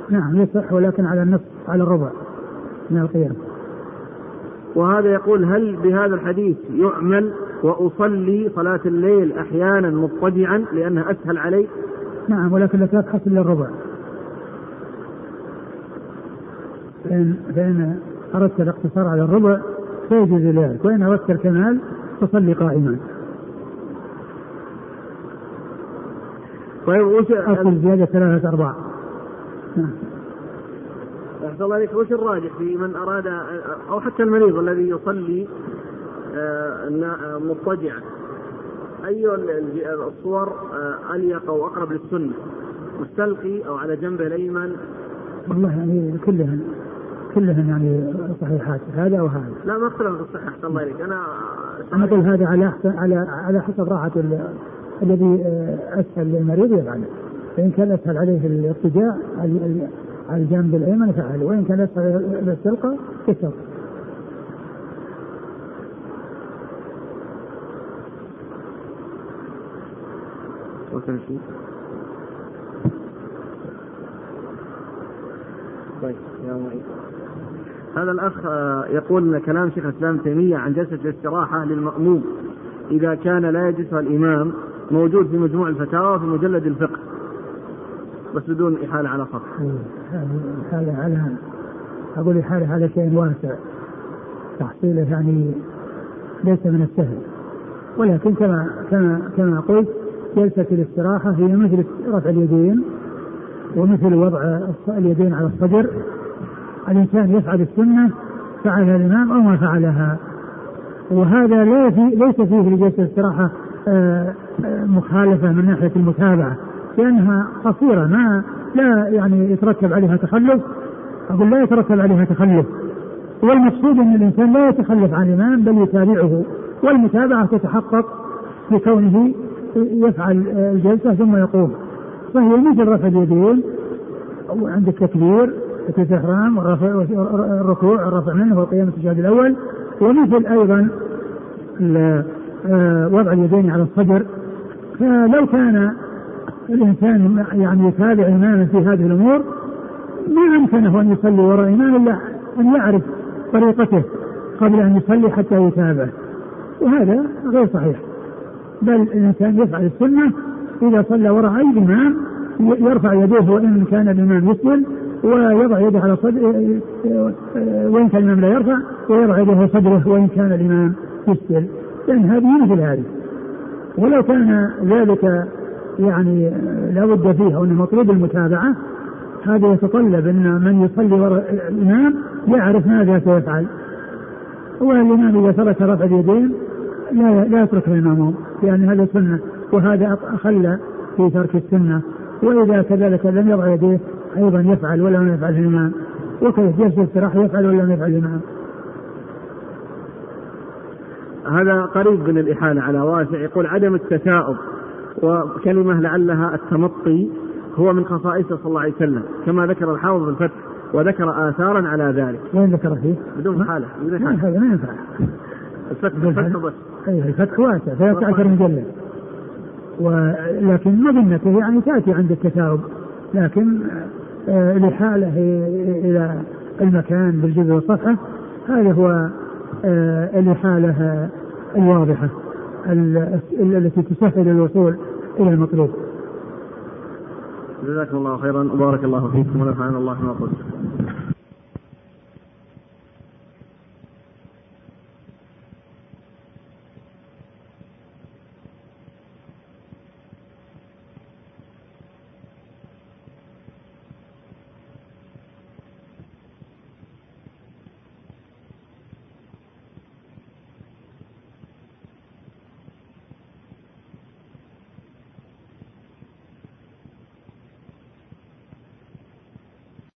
نعم يصح ولكن على النصف على الربع من القيام. وهذا يقول هل بهذا الحديث يعمل وأصلي صلاة الليل أحيانا مضطجعا لأنها أسهل علي؟ نعم ولكن لا تبحث إلا الربع. فإن, فإن أردت الاقتصار على الربع فيجوز ذلك وإن أردت الكمال فصلي قائما. طيب وش أصل زيادة ثلاثة أرباع. نعم. أحسن الله عليك وش الراجح في من أراد أو حتى المريض الذي يصلي آه، مضطجعا أي الصور آه، أليق أو أقرب للسنة؟ مستلقي أو على جنبه الأيمن؟ والله يعني كلهن كلهن يعني صحيحات هذا وهذا. لا ما اختلف في الصحة الله إليك أنا أنا أقول هذا على أحسن على على حسب راحة الذي آه، أسهل للمريض يفعله. فإن كان أسهل عليه الارتجاع على الجانب الأيمن فعل وإن كان أسهل الاستلقاء كسر طيب يا معين هذا الأخ آه، يقول كلام شيخ الإسلام تيمية عن جلسة الاستراحة للمأموم إذا كان لا يجلسها الإمام موجود في مجموع الفتاوى في مجلد الفقه. بس بدون إحالة على خط. إحالة على أقول إحالة على شيء واسع. تحصيله يعني ليس من السهل. ولكن كما كما كما قلت جلسة الاستراحة هي مثل رفع اليدين ومثل وضع اليدين على الصدر. الإنسان يفعل السنة فعلها الإمام أو ما فعلها. وهذا لا في ليس فيه لجلسة الاستراحة آه، آه، مخالفة من ناحية المتابعة لأنها قصيرة ما لا يعني يترتب عليها تخلف. أقول لا يترتب عليها تخلف. والمقصود أن الإنسان لا يتخلف عن الإمام بل يتابعه. والمتابعة تتحقق بكونه يفعل الجلسة ثم يقوم. فهي مثل رفع اليدين عند التكبير والرفع الركوع الرفع منه والقيام التشهد الأول. ومثل أيضا آه، وضع اليدين على الصدر. فلو كان الإنسان يعني يتابع إماما في هذه الأمور ما أمكنه أن يصلي وراء إمام إلا أن يعرف طريقته قبل أن يصلي حتى يتابع. وهذا غير صحيح. بل الإنسان يفعل السنة إذا صلى وراء أي إمام يرفع يديه وإن كان الإمام يسجد ويضع يده على صدره وإن كان الإمام لا يرفع ويضع يده على صدره وإن كان الإمام يسجد لأن هذه مثل هذه. ولو كان ذلك يعني لا بد فيه أنه مطلوب المتابعة هذا يتطلب أن من يصلي وراء الإمام يعرف ماذا سيفعل. والإمام إذا ترك رفع اليدين لا لا يترك الإمام. لأن هذا سنة وهذا أخل في ترك السنة. وإذا كذلك لم يضع يديه أيضا يفعل ولا لم يفعل الإمام؟ وكيف؟ جلسة الاستراحة يفعل ولا لم يفعل الإمام؟ هذا قريب من الإحالة على واسع. يقول عدم التثاؤب وكلمة لعلها التمطي هو من خصائصه صلى الله عليه وسلم كما ذكر الحافظ في الفتح وذكر آثارا على ذلك. وين ذكر فيه؟ بدون حالة بدون حالة. هذا ما ينفع. الفتح الفتح بس أي الفتح واسع 13 مجلد ولكن مظنته يعني تأتي عند التثاؤب لكن آه الإحالة إلى المكان بالجزء والصفحة. هذا هو آه الإحالة الواضحة التي تسهل الوصول إلى المطلوب. جزاكم الله خيرا. وبارك الله فيكم ونفعنا الله ما قلت.